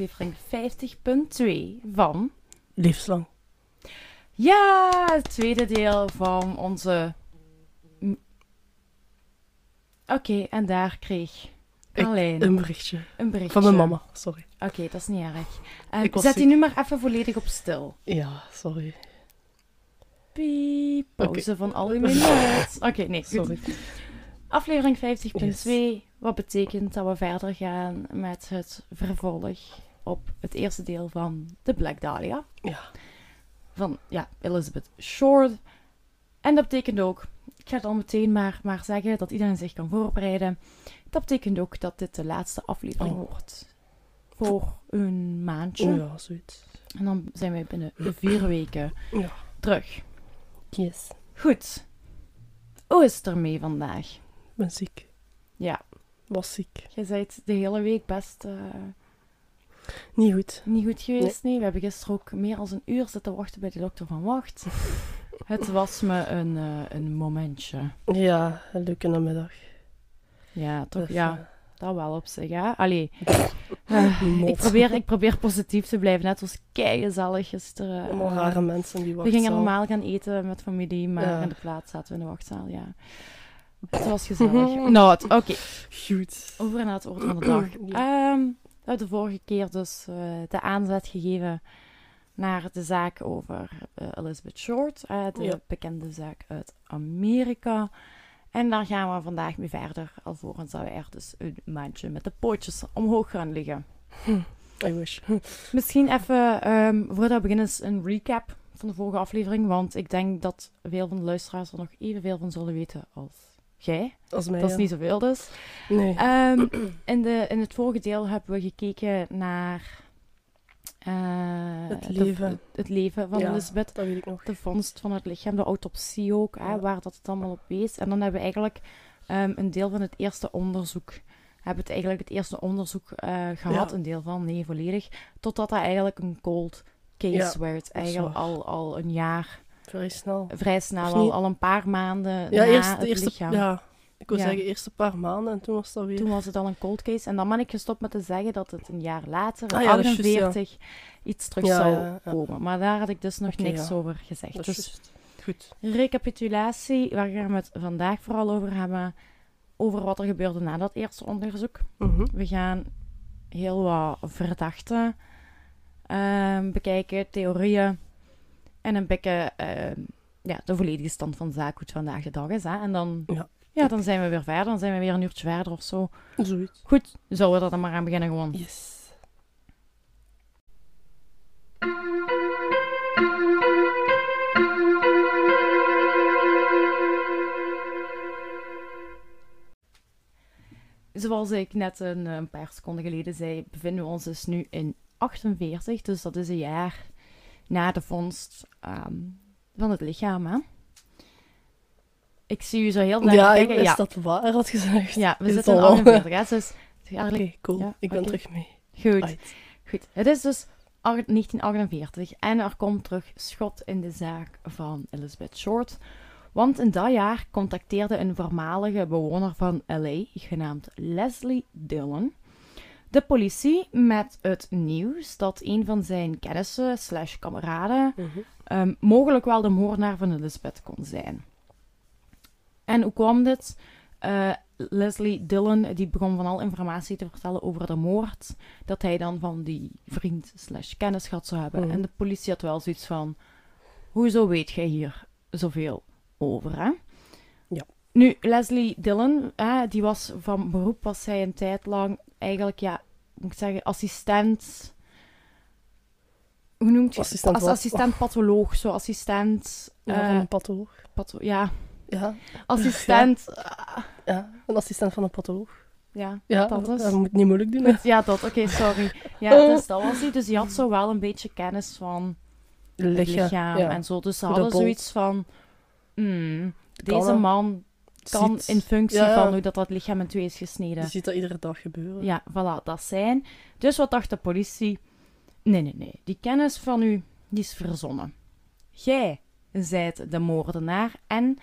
aflevering 50.2 van... Levenslang. Ja, het tweede deel van onze... Oké, en daar kreeg Carlijn Een berichtje. een berichtje. Van mijn mama, sorry. Oké, dat is niet erg. Eh, Ik zet die nu maar even volledig op stil. Ja, sorry. Piep, pauze van al minuut. Oké, nee, goed. Sorry. Aflevering 50.2, wat betekent dat we verder gaan met het vervolg op het eerste deel van de Black Dahlia. Ja. Van, ja, Elizabeth Short. En dat betekent ook, ik ga het al meteen maar, maar zeggen, dat iedereen zich kan voorbereiden. Dat betekent ook dat dit de laatste aflevering Oh. wordt. Voor een maandje. Ja, zoiets. En dan zijn wij binnen vier weken Ja. terug. Yes. Goed. Hoe is het ermee vandaag? Ik ben ziek. Ja, Was ziek. je bent de hele week best eh, Niet goed. niet goed geweest. Nee. we hebben gisteren ook meer dan een uur zitten wachten bij de dokter van Wacht. Het was me een, eh, een momentje. Ja, een leuke namiddag. Ja, toch? Dus, ja, dat wel op zich, ja. Allee, eh, eh, ik, probeer, ik probeer positief te blijven. Net was kei gezellig gisteren. Allemaal Eh, rare mensen die we wachten. gingen normaal gaan eten met familie, maar Ja. in de plaats zaten we in de wachtzaal, ja. Het was gezellig. nou, oké. Goed. Over naar het woord van de dag. Ja. Ehm, hebben de vorige keer dus eh, de aanzet gegeven naar de zaak over eh, Elizabeth Short, eh, de Ja. bekende zaak uit Amerika. En daar gaan we vandaag mee verder, alvorens dat we er dus een maandje met de pootjes omhoog gaan liggen. I wish. Misschien even, ehm, voordat we beginnen, eens een recap van de vorige aflevering, want ik denk dat veel van de luisteraars er nog evenveel van zullen weten als jij. Als mij. Dat is ja. niet zoveel dus. Nee. Ehm, in, de, in het vorige deel hebben we gekeken naar eh, Het de- leven. het leven van Ja. Elizabeth. dat weet ik nog. De vondst van het lichaam, de autopsie ook, hè, waar dat het allemaal op wees. En dan hebben we eigenlijk ehm, een deel van het eerste onderzoek, hebben het eigenlijk het eerste onderzoek eh, gehad, Ja. een deel van, nee, volledig, totdat dat eigenlijk een cold case werd. Eigenlijk al, al een jaar, Vrij snel. vrij snel, al, al een paar maanden Ja, na eerst, het eerste, lichaam. ja, ik wil Ja. zeggen eerste paar maanden en toen was dat weer. Toen was het al een cold case. En dan ben ik gestopt met te zeggen dat het een jaar later, Ah ja, dat is juist, 48, iets terug zou komen. Maar daar had ik dus nog niks over gezegd. Dat Dus. Goed. recapitulatie, waar gaan we het vandaag vooral over hebben? Over wat er gebeurde na dat eerste onderzoek. Mhm. We gaan heel wat verdachten ehm, bekijken, theorieën. En een beetje ehm, ja, de volledige stand van zaak, hoe het vandaag de dag is. Hè? En dan, Ja. ja, dan zijn we weer verder. Dan zijn we weer een uurtje verder of zo. Zoiets. Goed, zullen we er dan maar aan beginnen gewoon. Yes. Zoals ik net een, een paar seconden geleden zei, bevinden we ons dus nu in 48. Dus dat is een jaar na de vondst ehm, van het lichaam. Hè? Ik zie u zo heel blij Ja, ik, kijken. is Ja, dat waar had gezegd? ja, we Is zitten al- 48. Hè? Dus, Oké, cool. Ja, ik ben terug mee. goed. Goed, het is dus ach- 1948 en er komt terug schot in de zaak van Elizabeth Short. Want in dat jaar contacteerde een voormalige bewoner van LA, genaamd Leslie Dillon, de politie met het nieuws dat een van zijn kennissen slash kameraden Mhm. ehm, mogelijk wel de moordenaar van Elizabeth kon zijn. En hoe kwam dit? Eh, Leslie Dillon die begon van al informatie te vertellen over de moord, dat hij dan van die vriend slash kennis gehad zou hebben. Mhm. En de politie had wel zoiets van, hoezo weet jij hier zoveel over, hè? Ja. Nu, Leslie Dillon, hè, die was van beroep, was zij een tijd lang eigenlijk, ja, moet ik zeggen, assistent... Hoe noemt je Assistent Als wat? assistent patholoog, zo assistent... Ja, eh, van een patholoog. patho- ja, Ja, assistent... ja, een assistent van een patholoog. ja, Ja, Dat dat, is- dat moet niet moeilijk doen. hè. Ja, dat, oké, sorry. Ja, dus dat was hij. Dus die had zo wel een beetje kennis van het Lichaam, lichaam ja. en zo. Dus ze hadden zoiets van... hmm, deze man kan Ziet- in functie Ja, ja. van hoe dat, dat lichaam in twee is gesneden. Je ziet dat iedere dag gebeuren. Ja, voilà, dat zijn. Dus wat dacht de politie? Nee, nee, nee. Die kennis van u, die is verzonnen. Jij zijt de moordenaar en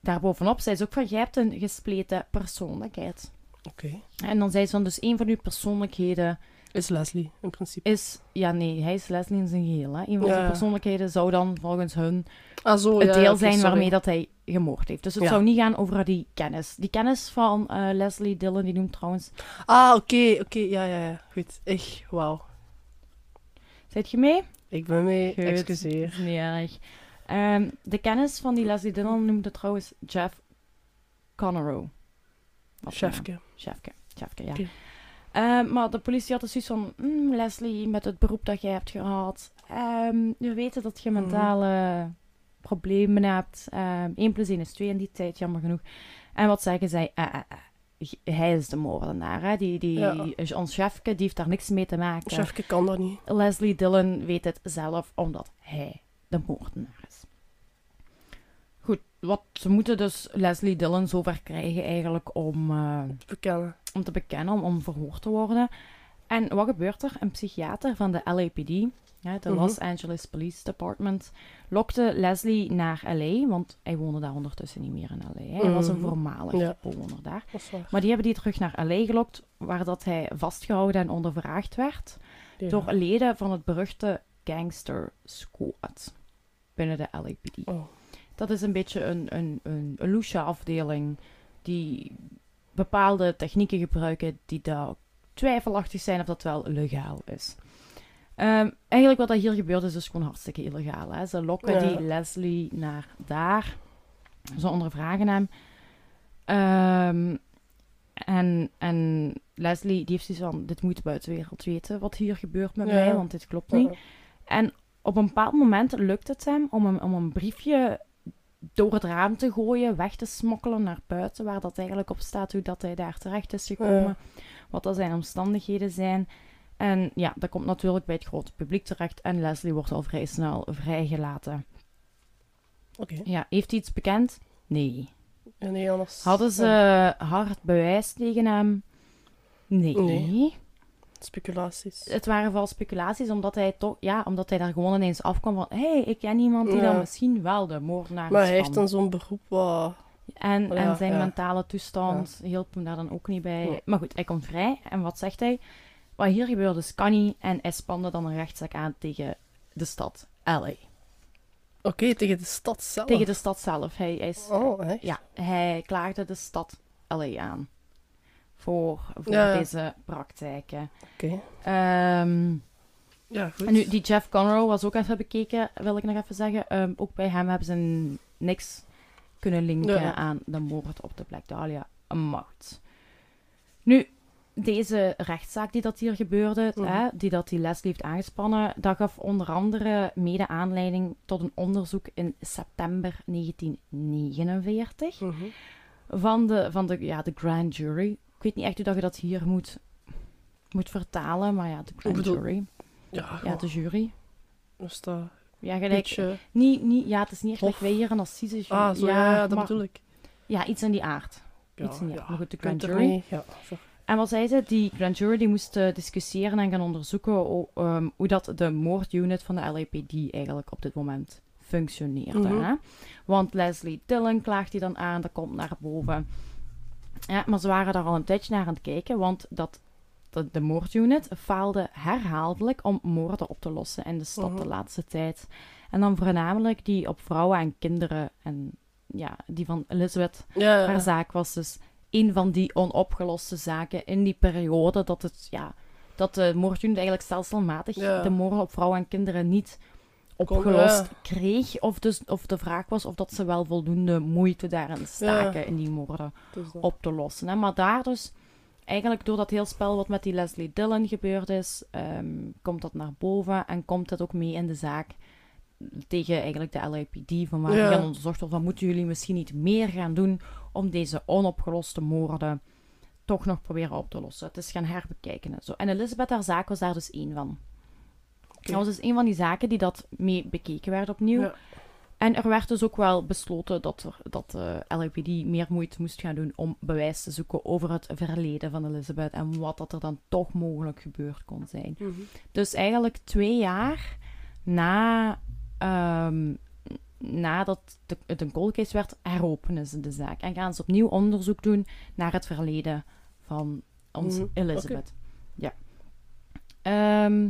daarbovenop zei ze ook van, jij hebt een gespleten persoonlijkheid. Oké. En dan zei ze van, dus een van uw persoonlijkheden Is Leslie, in principe. is... Ja, nee, hij is Leslie in zijn geheel. Hè. Een van zijn ja. persoonlijkheden zou dan volgens hun Ah, zo, het deel ja, zijn sorry. waarmee dat hij gemoord heeft. Dus het Ja. zou niet gaan over die kennis. Die kennis van eh, Leslie Dillon, die noemt trouwens... Ah, oké, oké, ja, ja, ja. Goed. Echt, wauw. Zit je mee? Ik ben mee, Goed. excuseer. Niet erg. Ehm, de kennis van die Leslie Dillon noemde trouwens Jeff naam. Chefke. Chefke, Chefke, ja. Ehm, maar de politie had dus zoiets van, "Hmm, Leslie, met het beroep dat jij hebt gehad, ehm, we weten dat je Mhm. mentale problemen hebt. Ehm 1 plus 1 is 2 in die tijd, jammer genoeg. En wat zeggen zij? Eh, eh, eh, hij is de moordenaar, hè? Die, die, Ja. ons chefke, die heeft daar niks mee te maken. Chefke kan dat niet. Leslie Dillon weet het zelf, omdat hij de moordenaar is. Goed, wat, ze moeten dus Leslie Dillon zover krijgen eigenlijk om, eh, Bekennen. om te bekennen, om, om verhoord te worden. En wat gebeurt er? Een psychiater van de LAPD, ja, de Mhm. Los Angeles Police Department, lokte Leslie naar LA, want hij woonde daar ondertussen niet meer in LA. Hij was een Mhm. voormalig Ja. bewoner daar. Maar die hebben die terug naar LA gelokt, waar dat hij vastgehouden en ondervraagd werd Ja. door leden van het beruchte Gangster Squad binnen de LAPD. Oh. Dat is een beetje een, een, een, een loesje afdeling die bepaalde technieken gebruiken die daar twijfelachtig zijn of dat wel legaal is. Ehm, eigenlijk wat dat hier gebeurt is dus gewoon hartstikke illegaal. Hè? Ze lokken Ja. die Leslie naar daar. Ze ondervragen hem. Ehm, en, en Leslie die heeft zoiets van, dit moet de buitenwereld weten wat hier gebeurt met Ja. mij, want dit klopt niet. En op een bepaald moment lukt het hem om een, om een briefje door het raam te gooien, weg te smokkelen naar buiten, waar dat eigenlijk op staat hoe dat hij daar terecht is gekomen, Ja. wat dat zijn omstandigheden zijn. En ja, dat komt natuurlijk bij het grote publiek terecht en Leslie wordt al vrij snel vrijgelaten. Oké. Ja, heeft hij iets bekend? Nee. Ja, nee, anders... Hadden ze Ja. hard bewijs tegen hem? Nee. Nee. Speculaties. Het waren vooral speculaties, omdat hij toch, ja, omdat hij daar gewoon ineens afkwam van, hé, hey, ik ken iemand die Ja. dan misschien wel de moordenaar Maar is hij heeft dan zo'n beroep wat... En, zijn mentale toestand hielp hem daar dan ook niet bij. Nee. Maar goed, hij komt vrij. En wat zegt hij? Wat hier gebeurde is kan niet. En hij spande dan een rechtszaak aan tegen de stad LA. Oké, tegen de stad zelf. Tegen de stad zelf. Hij, hij is, Oh, echt? ja, hij klaagde de stad LA aan. Voor, voor Ja, ja. deze praktijken. Oké. Ehm, Ja, goed. en nu, die Jeff Conroe was ook even bekeken, wil ik nog even zeggen. Ehm, ook bij hem hebben ze niks kunnen linken Ja. aan de moord op de Black Dahlia moord. Nu, deze rechtszaak die dat hier gebeurde, Mhm. hè, die dat die Leslie heeft aangespannen, dat gaf onder andere mede aanleiding tot een onderzoek in september 1949 Mhm. van de, van de, ja, de grand jury. Ik weet niet echt hoe je dat hier moet, moet vertalen, maar ja, de grand bedoel- jury. Ja, Ja, de jury. Dus dat... Ja, gelijk. Beetje... Niet, niet, ja, het is niet echt like wij hier een assise Ah, zo, ja, ja, dat maar- bedoel ik. Ja, iets in die aard. Ja, Iets in die aard. Maar goed, de grand jury. Ja, zo. En wat zei ze? Die grand jury die moest eh, discussiëren en gaan onderzoeken ehm, hoe dat de moordunit van de LAPD eigenlijk op dit moment functioneerde. Mhm. hè? Want Leslie Dillon klaagt die dan aan, dat komt naar boven. Ja, maar ze waren daar al een tijdje naar aan het kijken, want dat, dat de moordunit faalde herhaaldelijk om moorden op te lossen in de stad de Mhm. laatste tijd. En dan voornamelijk die op vrouwen en kinderen. En ja, die van Elizabeth Ja, ja. haar zaak was dus een van die onopgeloste zaken in die periode dat het, ja, dat de moordunit eigenlijk stelselmatig Ja. de moorden op vrouwen en kinderen niet opgelost ja. kreeg. Of, dus, of de vraag was of dat ze wel voldoende moeite daarin staken in die moorden Dus op te lossen. Hè. Maar daar dus, eigenlijk door dat heel spel wat met die Leslie Dillon gebeurd is, ehm, komt dat naar boven en komt dat ook mee in de zaak tegen eigenlijk de LAPD, van waar Ja. gaan onderzocht wordt van moeten jullie misschien niet meer gaan doen om deze onopgeloste moorden toch nog proberen op te lossen. Het is gaan herbekijken en zo. En Elizabeth, haar zaak was daar dus één van. Dat was dus een van die zaken die dat mee bekeken werd opnieuw. Ja. En er werd dus ook wel besloten dat, er, dat de LAPD meer moeite moest gaan doen om bewijs te zoeken over het verleden van Elizabeth en wat dat er dan toch mogelijk gebeurd kon zijn. Mhm. Dus eigenlijk twee jaar na, ehm nadat de, het een cold case werd, heropenen ze de zaak. En gaan ze opnieuw onderzoek doen naar het verleden van ons Mhm, Elizabeth. Ja. Ehm,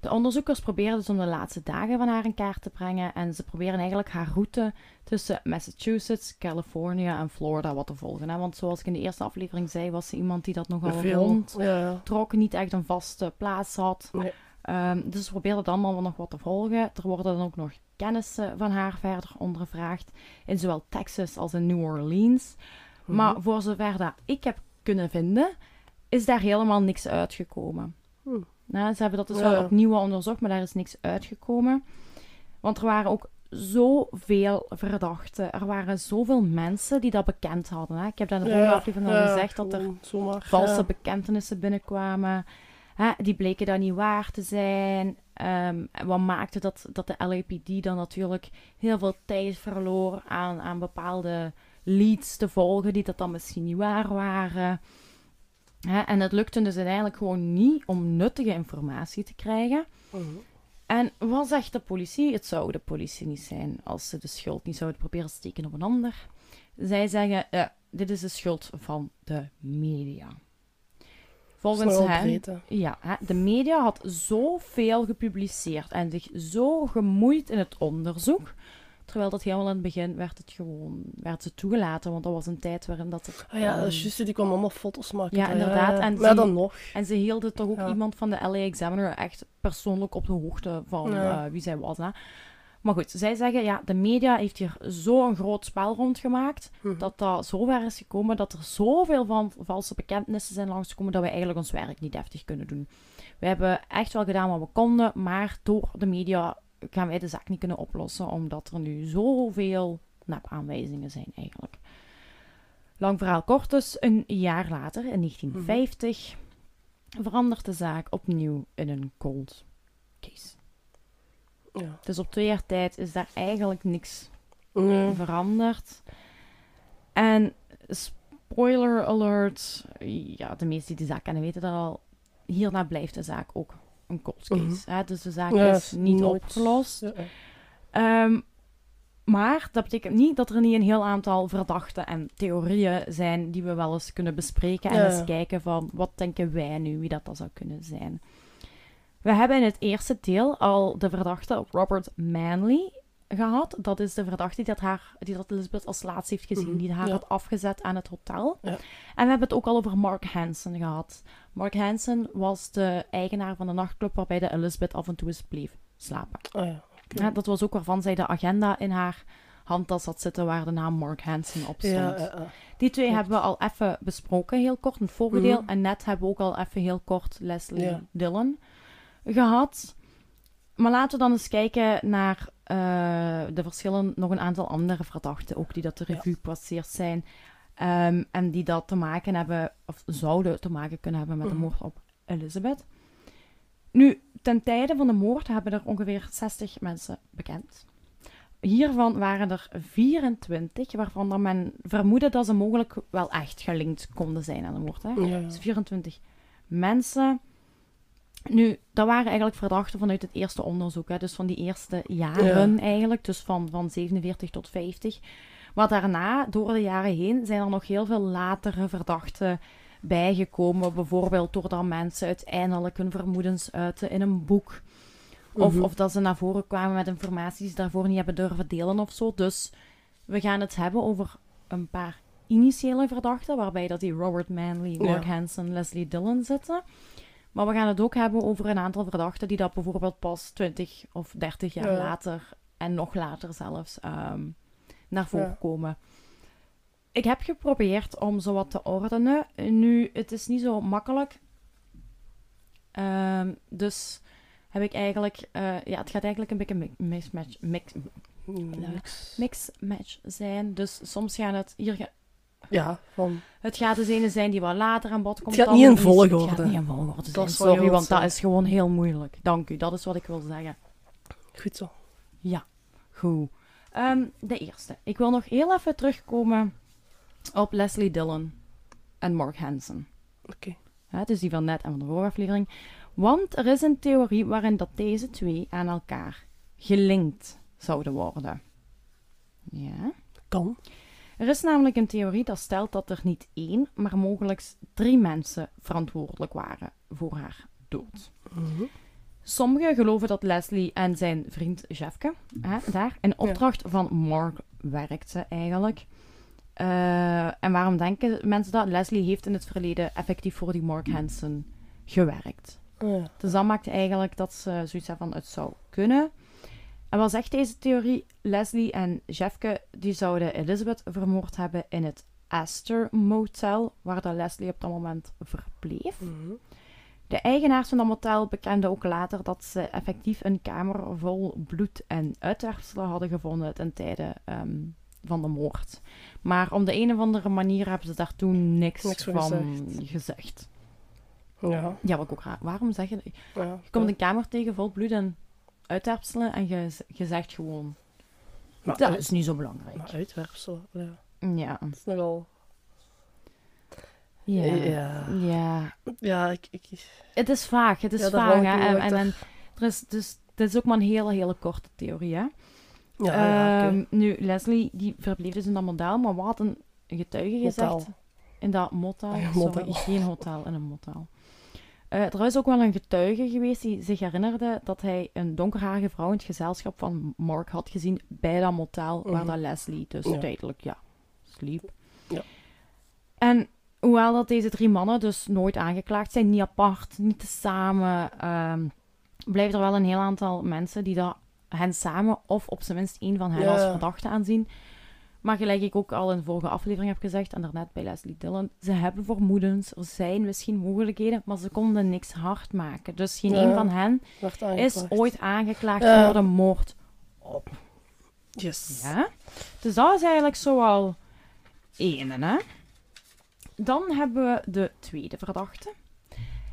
de onderzoekers probeerden dus om de laatste dagen van haar in kaart te brengen en ze proberen eigenlijk haar route tussen Massachusetts, Californië en Florida wat te volgen. Hè? Want zoals ik in de eerste aflevering zei, was ze iemand die dat nogal rond trok, niet echt een vaste plaats had. Nee. Ehm, dus ze probeerden dan allemaal nog wat te volgen. Er worden dan ook nog kennissen van haar verder ondervraagd, in zowel Texas als in New Orleans. Mhm. Maar voor zover dat ik heb kunnen vinden, is daar helemaal niks uitgekomen. Nou, ze hebben dat dus Ja, wel ja. opnieuw onderzocht, maar daar is niks uitgekomen. Want er waren ook zoveel verdachten. Er waren zoveel mensen die dat bekend hadden. Hè. Ik heb dat in de vorige aflevering al ja, gezegd, dat er gewoon zomaar, valse ja. bekentenissen binnenkwamen. Hè, die bleken dan niet waar te zijn. Ehm, wat maakte dat, dat de LAPD dan natuurlijk heel veel tijd verloor aan, aan bepaalde leads te volgen die dat dan misschien niet waar waren. Hè, en het lukte dus uiteindelijk gewoon niet om nuttige informatie te krijgen. Mhm. En wat zegt de politie? Het zou de politie niet zijn als ze de schuld niet zouden proberen te steken op een ander. Zij zeggen, eh, dit is de schuld van de media. Volgens hen, ja, de media had zoveel gepubliceerd en zich zo gemoeid in het onderzoek. Terwijl dat helemaal in het begin werd het gewoon werd ze toegelaten, want dat was een tijd waarin dat het... Ah ja, ehm, dat is juist, die kwam allemaal foto's maken. Ja, hè. inderdaad, en maar zie- dan nog. En ze hielden toch ook Ja. iemand van de LA Examiner echt persoonlijk op de hoogte van Ja. eh, wie zij was. Hè. Maar goed, zij zeggen, ja, de media heeft hier zo'n groot spel rondgemaakt, Mhm. dat dat zo ver is gekomen, dat er zoveel van valse bekentenissen zijn langsgekomen, dat wij eigenlijk ons werk niet deftig kunnen doen. We hebben echt wel gedaan wat we konden, maar door de media gaan wij de zaak niet kunnen oplossen, omdat er nu zoveel nep-aanwijzingen zijn eigenlijk. Lang verhaal kort dus, een jaar later, in 1950, verandert de zaak opnieuw in een cold case. Ja. Dus op twee jaar tijd is daar eigenlijk niks Nee. veranderd. En spoiler alert, ja, de meesten die de zaak kennen weten dat al. Hierna blijft de zaak ook een cold case. hè? Dus de zaak Mhm. Ja, is niet nooit- opgelost. Ja. Ehm, maar dat betekent niet dat er niet een heel aantal verdachten en theorieën zijn die we wel eens kunnen bespreken en Ja. eens kijken van wat denken wij nu wie dat, dat zou kunnen zijn. We hebben in het eerste deel al de verdachte Robert Manley gehad. Dat is de verdachte die dat, haar, die dat Elizabeth als laatst heeft gezien, Mhm, die haar ja. had afgezet aan het hotel. Ja. En we hebben het ook al over Mark Hansen gehad. Mark Hansen was de eigenaar van de nachtclub waarbij de Elizabeth af en toe eens bleef slapen. Ah ja. dat was ook waarvan zij de agenda in haar handtas had zitten waar de naam Mark Hansen op stond. Ja. Die twee hebben we al even besproken, heel kort, in het vorige deel. Mhm. En net hebben we ook al even heel kort Leslie Ja. Dillon gehad. Maar laten we dan eens kijken naar eh, de verschillen, nog een aantal andere verdachten ook, die dat de revue passeerd zijn. Ehm, en die dat te maken hebben, of zouden te maken kunnen hebben met de Mhm. moord op Elizabeth. Nu, ten tijde van de moord hebben er ongeveer 60 mensen bekend. Hiervan waren er 24 waarvan dan men vermoedde dat ze mogelijk wel echt gelinkt konden zijn aan de moord. Hè? Ja. Dus 24 mensen. Nu, dat waren eigenlijk verdachten vanuit het eerste onderzoek, hè? dus van die eerste jaren eigenlijk, dus van, van 47 tot 50. Maar daarna, door de jaren heen, zijn er nog heel veel latere verdachten bijgekomen. Bijvoorbeeld doordat mensen uiteindelijk hun vermoedens uiten in een boek. Of, Mhm. of dat ze naar voren kwamen met informatie die ze daarvoor niet hebben durven delen of zo. Dus we gaan het hebben over een paar initiële verdachten, waarbij dat die Robert Manley, Mark Ja. Hansen, Leslie Dillon zitten. Maar we gaan het ook hebben over een aantal verdachten die dat bijvoorbeeld pas 20 of 30 jaar Ja. later en nog later zelfs ehm, naar voren Ja. komen. Ik heb geprobeerd om zo wat te ordenen. Nu, het is niet zo makkelijk. Ehm, dus heb ik eigenlijk... eh, ja, het gaat eigenlijk een beetje een mi- mismatch, mix, Niks. mixmatch zijn. Dus soms gaan het... Hier Ja, van... het gaat dus ene zijn die wat later aan bod komt. gaat dan niet in iets- Het volgorde. gaat niet in volgorde zijn. is Sorry, want dat is gewoon heel moeilijk. Dank u, dat is wat ik wil zeggen. Goed zo. Ja, goed. Ehm, de eerste. Ik wil nog heel even terugkomen op Leslie Dillon en Mark Hansen. Oké. Hè, dus die van net en van de vorige aflevering. Want er is een theorie waarin dat deze twee aan elkaar gelinkt zouden worden. Ja. Kan. Er is namelijk een theorie dat stelt dat er niet één, maar mogelijk drie mensen verantwoordelijk waren voor haar dood. Mhm. Sommigen geloven dat Leslie en zijn vriend Jeffke hè, daar in opdracht van Mark werkte eigenlijk. Eh, en waarom denken mensen dat? Leslie heeft in het verleden effectief voor die Mark Hansen gewerkt. Oh, ja. Dus dat maakt eigenlijk dat ze zoiets hebben van het zou kunnen. En wat zegt deze theorie? Leslie en Jeffke die zouden Elizabeth vermoord hebben in het Astor Motel, waar dat Leslie op dat moment verbleef. Mhm. De eigenaars van dat motel bekenden ook later dat ze effectief een kamer vol bloed en uitwerpselen hadden gevonden ten tijde ehm, van de moord. Maar om de een of andere manier hebben ze daar toen niks, van gezegd. gezegd. Ja. Ja, wat ik ook raar. Waarom zeg je... ja. Je komt een kamer tegen vol bloed en uitwerpselen en je, je zegt gewoon... Maar, Dat uit- is niet zo belangrijk. maar uitwerpselen, ja. Ja. Dat is nogal... Ja. Ja. Ja. Ja, ik... ik... Het is vaag. Het is Ja, vaag. Hè? En, en, en er is, dus, dit is ook maar een hele, hele korte theorie, hè? Ja. Ehm, Nu, Leslie, die verbleef dus in dat model, maar wat had een getuige gezegd? In dat motel. Ja, Sorry, geen hotel, in een motel. Eh, er is ook wel een getuige geweest die zich herinnerde dat hij een donkerharige vrouw in het gezelschap van Mark had gezien bij dat motel waar Mhm. dat Leslie dus Ja. tijdelijk, ja, sliep. Ja. En hoewel dat deze drie mannen dus nooit aangeklaagd zijn, niet apart, niet samen, ehm blijven er wel een heel aantal mensen die dat hen samen of op zijn minst één van hen Ja. als verdachte aanzien. Maar gelijk ik ook al in de vorige aflevering heb gezegd, en daarnet bij Leslie Dillon, ze hebben vermoedens, er zijn misschien mogelijkheden, maar ze konden niks hard maken. Dus geen Ja. een van hen is ooit aangeklaagd Ja. voor de moord op. Yes. Ja? Dus dat is eigenlijk zoal één, hè? Dan hebben we de tweede verdachte.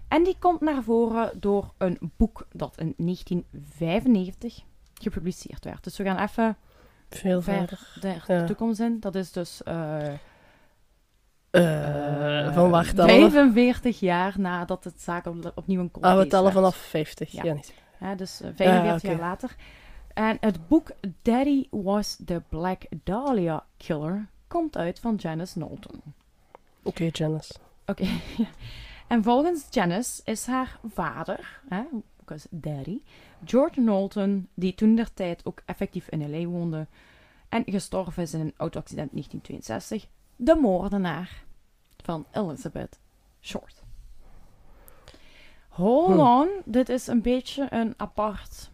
En die komt naar voren door een boek dat in 1995 gepubliceerd werd. Dus we gaan even Veel ver verder. de toekomst in. Dat is dus eh, Eh, van waar tellen we? 45 jaar nadat het zaak op- opnieuw een cold Ah, we tellen vanaf 50. Ja. Ja, niet. Ja, dus eh, 45 Ja, jaar oké. later. En het boek Daddy Was the Black Dahlia Killer komt uit van Janice Knowlton. Oké, Janice. Oké. en volgens Janice is haar vader, hè, ook als daddy, George Knowlton, die toen der tijd ook effectief in L.A. woonde en gestorven is in een auto-accident in 1962, de moordenaar van Elizabeth Short. Hold Hm. on, dit is een beetje een apart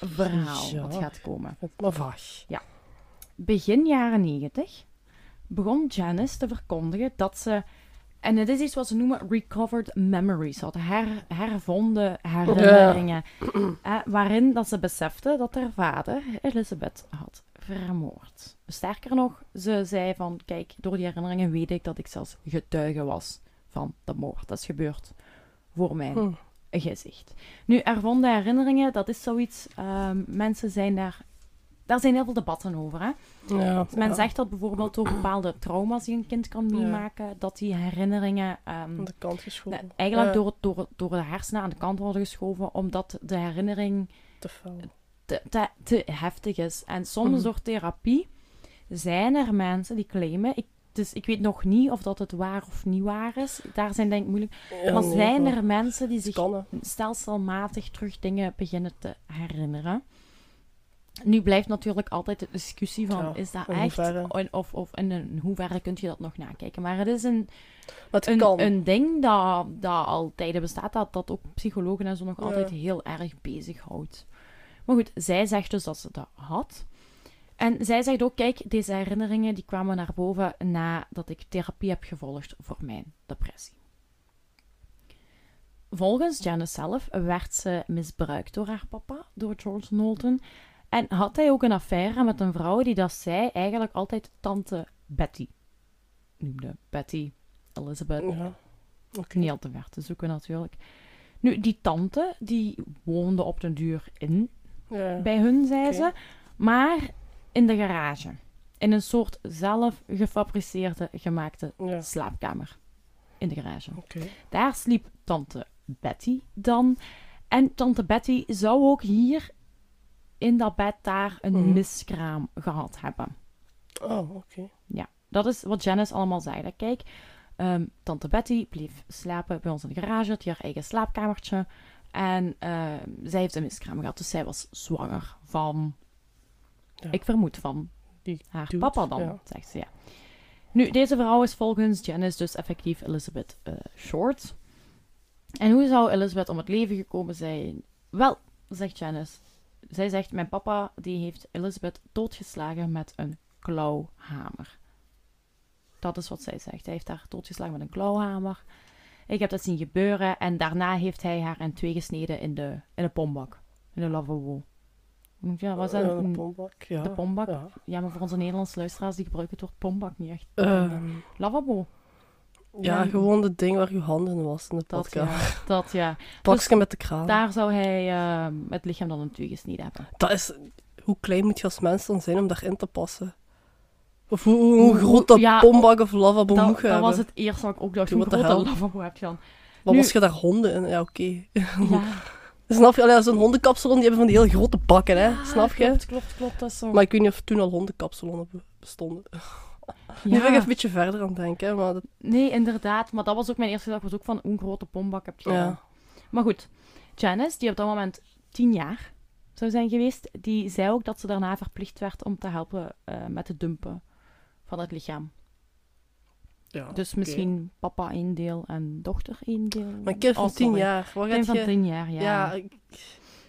verhaal Ja. wat gaat komen. Vaag. Begin jaren 90 begon Janice te verkondigen dat ze, en het is iets wat ze noemen recovered memories, had her, hervonden herinneringen, eh, waarin dat ze besefte dat haar vader Elizabeth had vermoord. Sterker nog, ze zei van, kijk, door die herinneringen weet ik dat ik zelfs getuige was van de moord. Dat is gebeurd voor mijn Hm. gezicht. Nu, hervonden herinneringen, dat is zoiets, ehm, mensen zijn daar, daar zijn heel veel debatten over, hè. Ja, Men ja. zegt dat bijvoorbeeld door bepaalde trauma's die een kind kan Ja. meemaken, dat die herinneringen ehm, aan de kant geschoven. eigenlijk door, door, door de hersenen aan de kant worden geschoven, omdat de herinnering te te, te, te heftig is. En soms Mhm. door therapie zijn er mensen die claimen, ik, dus ik weet nog niet of dat het waar of niet waar is, daar zijn denk ik moeilijk, maar zijn er mensen die zich stelselmatig terug dingen beginnen te herinneren. Nu blijft natuurlijk altijd de discussie van, Ja, is dat in echt? En, of, of in, een- hoeverre kun je dat nog nakijken? Maar het is een, het een, kan. een ding dat, dat al tijden bestaat, dat, dat ook psychologen en zo nog Ja. altijd heel erg bezighoudt. Maar goed, zij zegt dus dat ze dat had. En zij zegt ook, kijk, deze herinneringen die kwamen naar boven nadat ik therapie heb gevolgd voor mijn depressie. Volgens Janice zelf werd ze misbruikt door haar papa, door George Knowlton. En had hij ook een affaire met een vrouw die dat zij eigenlijk altijd tante Betty noemde. Betty, Elizabeth, Ja. Oké. niet al te ver te zoeken natuurlijk. Nu, die tante, die woonde op den duur in Ja. bij hun, zei ze. Maar in de garage. In een soort zelf gefabriceerde, gemaakte Ja. slaapkamer. In de garage. Oké. Daar sliep tante Betty dan. En tante Betty zou ook hier in dat bed daar een Mhm. miskraam gehad hebben. Oh, oké. Ja, dat is wat Janice allemaal zei. Kijk, ehm, tante Betty bleef slapen bij ons in de garage, had haar eigen slaapkamertje. En eh, zij heeft een miskraam gehad, dus zij was zwanger van... Ja. Ik vermoed van Die haar dude, papa dan, ja. zegt ze, ja. Nu, deze vrouw is volgens Janice dus effectief Elizabeth eh, Short. En hoe zou Elizabeth om het leven gekomen zijn? Wel, zegt Janice. Zij zegt, mijn papa die heeft Elizabeth doodgeslagen met een klauwhamer. Dat is wat zij zegt. Hij heeft haar doodgeslagen met een klauwhamer. Ik heb dat zien gebeuren en daarna heeft hij haar in twee gesneden in de, in de pombak. In de lavabo. Ja, was dat? De pombak, ja. de pombak? Ja. Ja, maar voor onze Nederlandse luisteraars, die gebruiken het woord pombak niet echt. Ehm, Lavabo. Ja, gewoon het ding waar je handen was in de Dat podcast. ja. Dat ja. Pakje met de kraan. Daar zou hij ehm, het lichaam dan twee gesneden hebben. Dat is... Hoe klein moet je als mens dan zijn om daarin te passen? Of hoe, hoe, hoe Hoe- groot dat ja, pombak of lavabo Dat, moet je dat was het eerste wat ik ook dacht. Doe Hoe groot dat lavabo heb je dan? Maar Nu- was je daar honden in? Ja, oké. Ja. Snap je? Zo'n hondenkapsalon, die hebben van die heel grote bakken, hè? Ja, Snap je? Klopt, klopt, klopt. Dat is zo. Maar ik weet niet of toen al hondenkapsalonnen be- bestonden. Nu ben ik ja. even een beetje verder aan het denken, maar dat, Nee, inderdaad. Maar dat was ook mijn eerste gedachte. was ook van, een grote pombak heb je ja. Maar goed, Janice, die op dat moment tien jaar zou zijn geweest, die zei ook dat ze daarna verplicht werd om te helpen eh, met het dumpen van het lichaam. ja. Dus misschien papa één deel en dochter één deel. Mijn kind van Oh, tien jaar, wat Kind van je... tien jaar, ja. Ja, ik,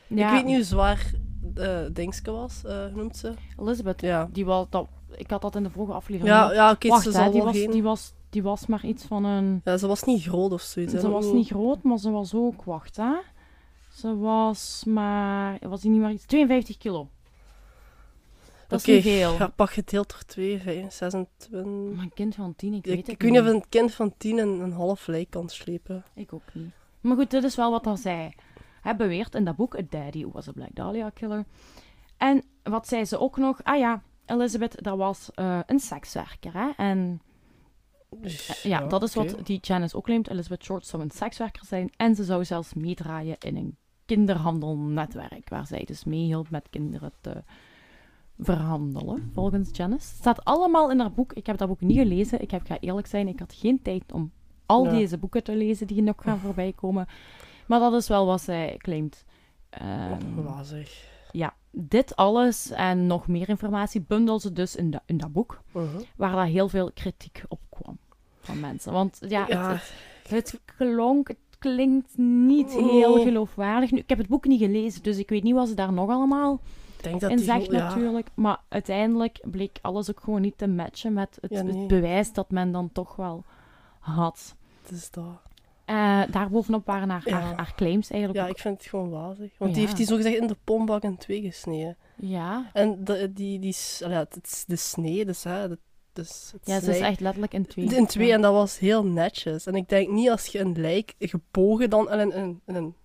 Ja, ik weet niet hoe zwaar uh, Dingske was, eh, noemt ze? Elizabeth, Ja, die was, dat, ik had dat in de vorige aflevering. ja, ja oké, ze hè, die, was, geen... die, was, die was maar iets van een... Ja, ze was niet groot of zoiets. Ze was niet groot, maar ze was ook... Wacht, hè. Ze was maar... Was die niet maar iets... 52 kilo. Dat is niet veel. Ja, pak gedeeld door 2, 5, 26... Maar een kind van tien, ik Ik, weet ik het weet niet niet. of een kind van 10 een, een half lijk kan slepen. Ik ook niet. Maar goed, dit is wel wat hij zei. Hij beweert in dat boek, A Daddy Was a Black Dahlia Killer. En wat zei ze ook nog? Ah ja, Elizabeth, dat was eh, een sekswerker, hè. En Dus, eh, ja, dat is wat die Janice ook claimt. Elizabeth Short zou een sekswerker zijn. En ze zou zelfs meedraaien in een kinderhandelnetwerk. Waar zij dus meehielp met kinderen te verhandelen, volgens Janice. Het staat allemaal in haar boek. Ik heb dat boek niet gelezen. Ik heb, ga eerlijk zijn, ik had geen tijd om al Ja. deze boeken te lezen die nog gaan voorbij komen. Maar dat is wel wat zij claimt. Ehm, Wazig. ja, dit alles en nog meer informatie bundel ze dus in, da- in dat boek, Mhm. waar daar heel veel kritiek op kwam van mensen. Want ja, Ja. Het, het, het klonk, het klinkt niet heel Nee. geloofwaardig. Nu, ik heb het boek niet gelezen, dus ik weet niet wat ze daar nog allemaal denk dat in zegt ja. natuurlijk. Maar uiteindelijk bleek alles ook gewoon niet te matchen met het, Ja, nee. het bewijs dat men dan toch wel had. Het is dat. Eh daarbovenop waren haar, Ja. haar, haar claims eigenlijk Ja, ook- ik vind het gewoon wazig. Want Ja. die heeft die zogezegd in de pombak in twee gesneden. Ja, En de, die, die, allee, het is de snee, dus hè. Dus het ja ze is echt letterlijk in twee. In twee, Ja. en dat was heel netjes. En ik denk niet als je een lijk gebogen dan in, in een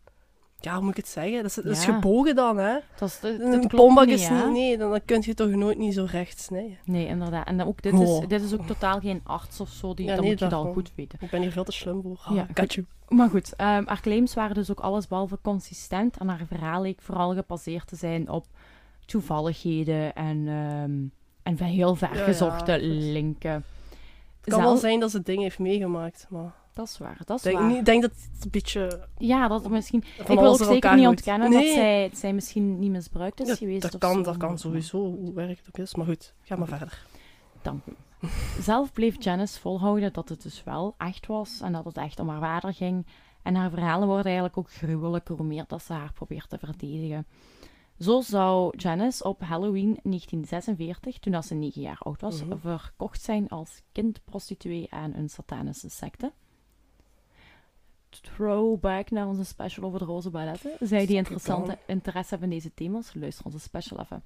ja, hoe moet ik het zeggen? Dat is, dat is Ja. gebogen dan, hè? Dat is, Een is niet, nee, dan, dan kun je toch nooit niet zo recht snijden. Nee, inderdaad. En dan ook, dit, is, dit is ook totaal geen arts of zo, die, Ja, dat nee, moet je dan daarom. goed weten. Ik ben hier veel te slim voor. Ja. Maar goed, ehm, haar claims waren dus ook allesbehalve consistent. En haar verhaal leek vooral gebaseerd te zijn op toevalligheden en, ehm, en van heel ver Ja, linken. Het kan wel zijn dat ze dingen heeft meegemaakt, maar Dat is waar, dat is ik denk, waar. ik denk dat het een beetje Ja, dat misschien... ik wil ook zeker niet ontkennen nee. dat zij, zij misschien niet misbruikt is Ja, geweest. dat kan, zo, dat kan sowieso, hoe werk het ook is. Maar goed, ga maar verder. Dank u. Zelf bleef Janice volhouden dat het dus wel echt was en dat het echt om haar vader ging. En haar verhalen worden eigenlijk ook gruwelijker hoe meer dat ze haar probeert te verdedigen. Zo zou Janice op Halloween 1946, toen dat ze 9 jaar oud was, Mhm. verkocht zijn als kindprostituee aan een satanische secte. Throwback naar onze special over de roze balletten. Zij die interessante interesse hebben in deze thema's, luister onze special even.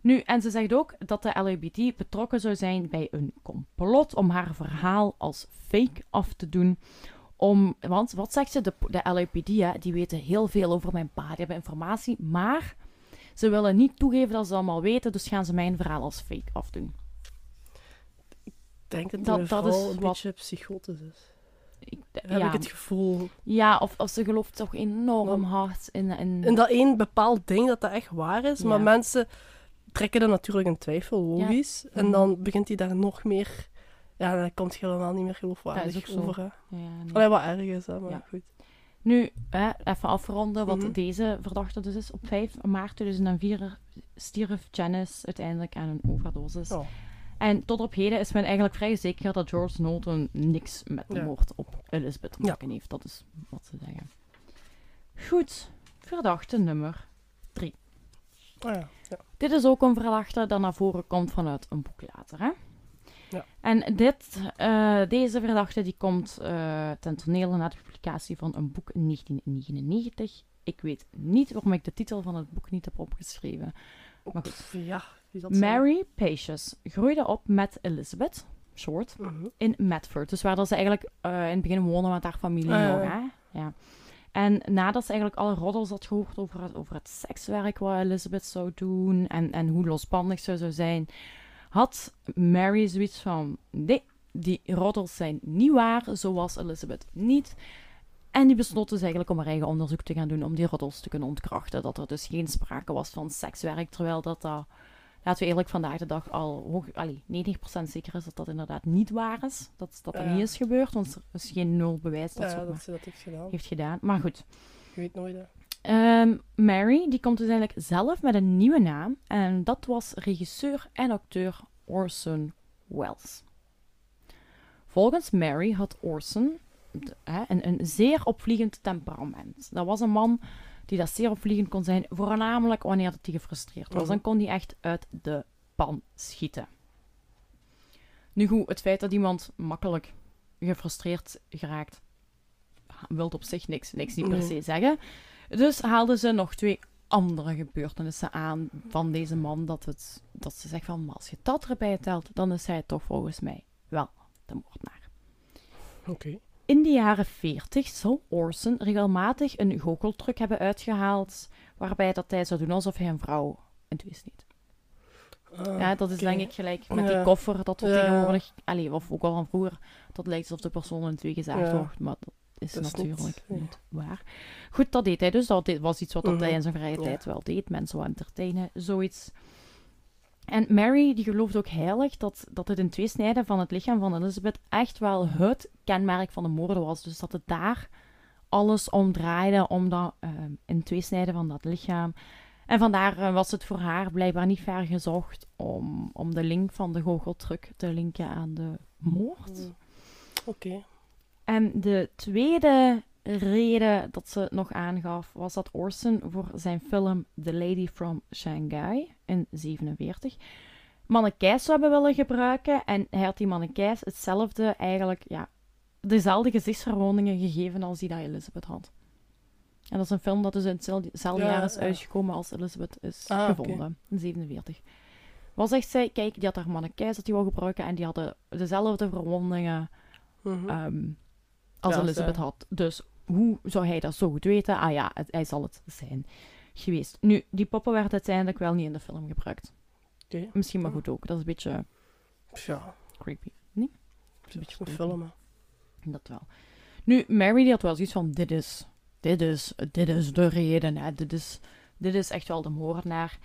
Nu, en ze zegt ook dat de LHBT betrokken zou zijn bij een complot om haar verhaal als fake af te doen. Om, want wat zegt ze? De, de LAPD, hè, die weten heel veel over mijn pa. Die hebben informatie, maar ze willen niet toegeven dat ze allemaal weten, dus gaan ze mijn verhaal als fake afdoen. Ik denk dat, Dat- dat is een wat- beetje psychotisch is. Ik, Heb ja, ik het gevoel. ja of, of ze gelooft toch enorm hard in... in En dat één bepaald ding dat dat echt waar is, maar mensen trekken dat natuurlijk in twijfel, logisch. En Mhm. dan begint hij daar nog meer... Ja, dan komt het helemaal niet meer Dat geloofwaardig is ook zo. over. Ja, nee. Allee, wat erg is, hè, maar goed. Nu, hè, even afronden wat Mhm. deze verdachte dus is. Op 5 maart 2004 stierf Janice uiteindelijk aan een overdosis. Oh. En tot op heden is men eigenlijk vrij zeker dat George Knowlton niks met de moord op Elizabeth te maken heeft. Dat is wat ze zeggen. Goed, verdachte nummer. Ah ja. ja. Dit is ook een verdachte dat naar voren komt vanuit een boek later. Hè? Ja. En dit, eh, deze verdachte die komt eh, ten tonele na de publicatie van een boek in 1999. Ik weet niet waarom ik de titel van het boek niet heb opgeschreven. Maar goed. Ja? Mary Pacious groeide op met Elizabeth Short Mhm. in Medford. Dus waar dat ze eigenlijk eh, in het begin wonen met haar familie Ah, nog. Hè? Ja. En nadat ze eigenlijk alle roddels had gehoord over het, over het sekswerk wat Elizabeth zou doen en, en hoe losbandig ze zou zijn, had Mary zoiets van: nee, die roddels zijn niet waar, zo was Elizabeth niet. En die besloot dus eigenlijk om haar eigen onderzoek te gaan doen om die roddels te kunnen ontkrachten. Dat er dus geen sprake was van sekswerk, terwijl dat, dat laten we eerlijk vandaag de dag al hoog, allee, 90% zeker is dat dat inderdaad niet waar is. Dat dat, Ja. niet is gebeurd, want er is geen nul bewijs dat ze Ja, dat maar ze dat heeft gedaan. heeft gedaan. Maar goed. Je weet nooit, hè. Ehm, Mary, die komt dus eigenlijk zelf met een nieuwe naam. En dat was regisseur en acteur Orson Welles. Volgens Mary had Orson hè, een, een zeer opvliegend temperament. Dat was een man die dat zeer opvliegend kon zijn, voornamelijk wanneer dat hij gefrustreerd was. Mhm. Dan kon hij echt uit de pan schieten. Nu goed, het feit dat iemand makkelijk gefrustreerd geraakt, wil op zich niks, niks niet per se zeggen. Dus haalden ze nog twee andere gebeurtenissen aan van deze man. Dat, het, dat ze zegt van, maar als je dat erbij telt, dan is hij toch volgens mij wel de moordenaar. Oké. In de jaren 40 zou Orson regelmatig een goocheltruc hebben uitgehaald, waarbij dat hij zou doen alsof hij een vrouw in twee sneed. Ah, Ja, dat is denk ik gelijk met die koffer dat we Ja. tegenwoordig, allee, of ook al van vroeger, dat lijkt alsof de persoon in twee gezaagd Ja. wordt, maar dat is Dat is niet- natuurlijk ja. niet waar. Goed, dat deed hij dus. Dat was iets wat dat Mhm. hij in zijn vrije tijd wel deed. Mensen wel entertainen, zoiets. En Mary die geloofde ook heilig dat, dat het in twee snijden van het lichaam van Elizabeth echt wel het kenmerk van de moorden was. Dus dat het daar alles om draaide, om dat in twee snijden van dat lichaam. En vandaar eh, was het voor haar blijkbaar niet ver gezocht om, om de link van de goocheltruc te linken aan de moord. Mm. Oké. En de tweede reden dat ze nog aangaf was dat Orson voor zijn film The Lady from Shanghai in 47 mannekijs zou hebben willen gebruiken. En hij had die mannekijs hetzelfde eigenlijk, ja, dezelfde gezichtsverwondingen gegeven als die dat Elizabeth had. En dat is een film dat dus in hetzelfde hetzelfde Ja, jaar is ja. uitgekomen als Elizabeth is Ah, gevonden, in 47. Wat zegt zij? Kijk, die had haar mannekijs dat hij wou gebruiken en die hadden dezelfde verwondingen Mhm. ehm, als Ja, Elizabeth had. Dus hoe zou hij dat zo goed weten? Ah ja, het- hij zal het zijn geweest. Nu, die poppen werden uiteindelijk wel niet in de film gebruikt. Oké. Misschien maar goed ook. Dat is een beetje Ja, creepy. Nee? is een beetje beetje creepy. film, hè. Dat wel. Nu, Mary die had wel zoiets van, dit is, dit is, dit is de reden. Hè. Dit, is, dit is echt wel de moordenaar.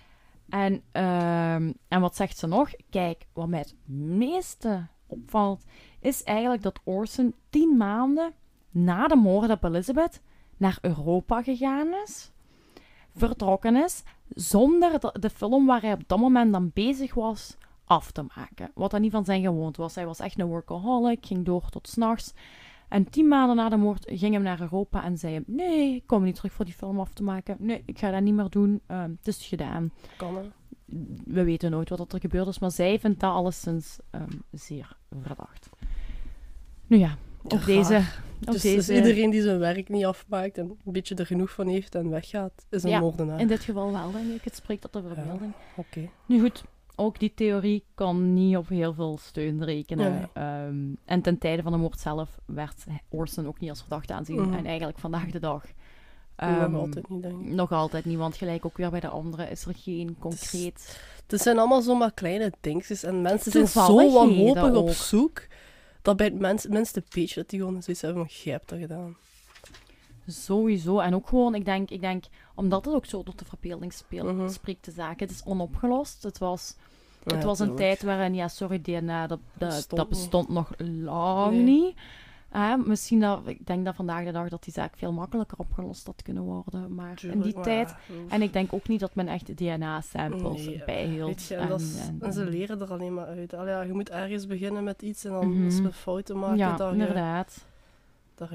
En, ehm, en wat zegt ze nog? Kijk, wat mij het meeste opvalt, is eigenlijk dat Orson tien maanden na de moord op Elizabeth naar Europa gegaan is, vertrokken is, zonder de, film waar hij op dat moment dan bezig was af te maken. Wat dan niet van zijn gewoonte was. Hij was echt een workaholic, ging door tot s'nachts. En tien maanden na de moord ging hem naar Europa en zei hem: Nee, ik kom niet terug voor die film af te maken. Nee, ik ga dat niet meer doen. Ehm, het is gedaan. Kan. We weten nooit wat er gebeurd is, maar zij vindt dat alleszins ehm, zeer verdacht. Nu ja, op Ja, deze. Op Dus, deze dus iedereen die zijn werk niet afmaakt en een beetje er genoeg van heeft en weggaat, is een Ja, moordenaar. In dit geval wel, denk ik. Het spreekt tot de Ja. verbeelding. Oké. Nu goed, ook die theorie kan niet op heel veel steun rekenen. Nee, Ehm, en ten tijde van de moord zelf werd Orson ook niet als verdachte aanzien. Mhm. En eigenlijk vandaag de dag. Nog ehm, altijd niet, denk ik. Nog altijd niet, want gelijk ook weer bij de anderen is er geen concreet... Het zijn allemaal zomaar kleine dingetjes en mensen zijn zo wanhopig op zoek dat bij het mens, minste beetje dat die gewoon zoiets hebben van, jij hebt dat gedaan. Sowieso. En ook gewoon, ik denk, ik denk omdat het ook zo tot de verbeelding speelt, Mhm. spreekt de zaak. Het is onopgelost. Het was, het Ja, was een tuurlijk. tijd waarin, ja, sorry, DNA, dat, dat, Bestond dat bestond nog lang Nee. niet. Ah, misschien dat, ik denk dat vandaag de dag dat die zaak veel makkelijker opgelost had kunnen worden. Maar Tuurlijk, in die tijd... oef. En ik denk ook niet dat men echt DNA-samples Nee, bijhield. Weet je, en, dat is- en- en ze leren er alleen maar uit. Allee, ja, je moet ergens beginnen met iets en dan Mhm. als we fouten maken, Ja, dat je inderdaad.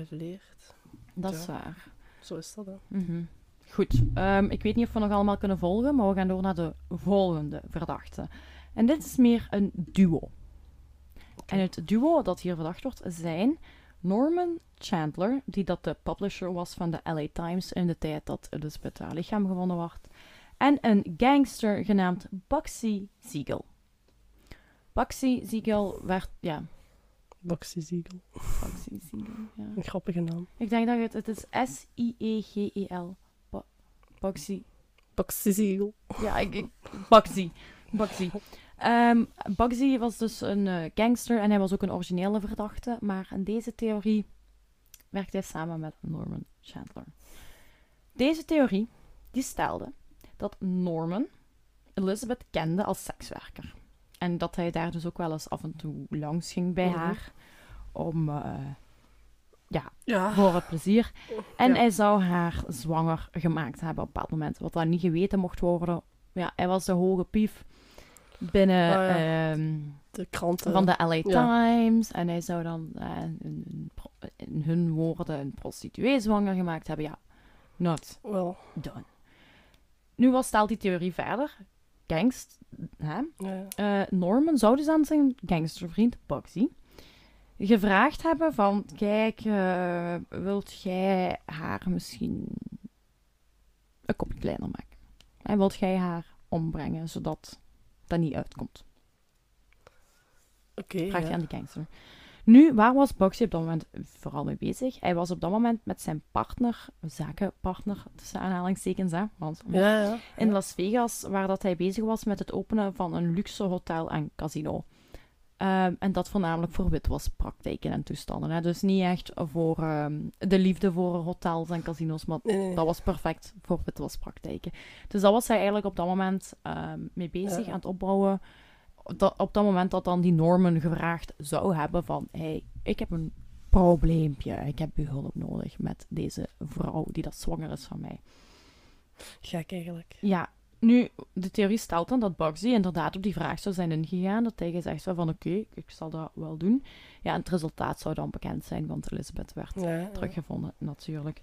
leert. Dat is waar. Zo is dat, hè. Mhm. Goed, ehm, ik weet niet of we nog allemaal kunnen volgen, maar we gaan door naar de volgende verdachte. En dit is meer een duo. En het duo dat hier verdacht wordt zijn Norman Chandler, die dat de publisher was van de LA Times in de tijd dat Elizabeth haar lichaam gevonden werd, en een gangster genaamd Bugsy Siegel. Bugsy Siegel werd, ja, Boxy Siegel. Bugsy Siegel, ja. Een grappige naam. Ik denk dat het, het is S-I-E-G-E-L. Bu- Bugsy. Boxy Siegel. Ja, ik, ik, Bugsy. Bugsy. Ehm, Bugsy was dus een eh, gangster en hij was ook een originele verdachte. Maar in deze theorie werkte hij samen met Norman Chandler. Deze theorie die stelde dat Norman Elizabeth kende als sekswerker. En dat hij daar dus ook wel eens af en toe langs ging bij Mhm. haar om eh, Ja. voor het plezier. En Ja. hij zou haar zwanger gemaakt hebben op een bepaald moment. Wat dan niet geweten mocht worden. Ja, hij was de hoge pief binnen ja. ehm, De kranten. van de LA Ja. Times. En hij zou dan eh, in hun woorden een prostituee zwanger gemaakt hebben. Ja, not Wel, done. Nu was stelt die theorie verder. Gangst, hè? Eh, Norman zou dus aan zijn gangstervriend Bugsy gevraagd hebben van, kijk, eh, wilt jij haar misschien een kopje kleiner maken? En wilt jij haar ombrengen, zodat dat niet uitkomt? Oké, Vraagt ja. hij aan die gangster. Nu, waar was Bugsy op dat moment vooral mee bezig? Hij was op dat moment met zijn partner, zakenpartner, tussen aanhalingstekens, hè, want Ja, ja. in Las Vegas, waar dat hij bezig was met het openen van een luxe hotel en casino. Ehm, en dat voornamelijk voor witwaspraktijken en toestanden. Hè? Dus niet echt voor ehm, de liefde voor hotels en casino's, maar Nee, nee. dat was perfect voor witwaspraktijken. Dus dat was hij eigenlijk op dat moment ehm, mee bezig Ja. aan het opbouwen. Dat, op dat moment dat dan die Norman gevraagd zou hebben van... hey, ik heb een probleempje. Ik heb uw hulp nodig met deze vrouw die dat zwanger is van mij. Gek eigenlijk. Ja, nu, de theorie stelt dan dat Bugsy inderdaad op die vraag zou zijn ingegaan. Dat hij gezegd zou van, oké, ik zal dat wel doen. Ja, en het resultaat zou dan bekend zijn, want Elizabeth werd Ja, ja. teruggevonden, natuurlijk.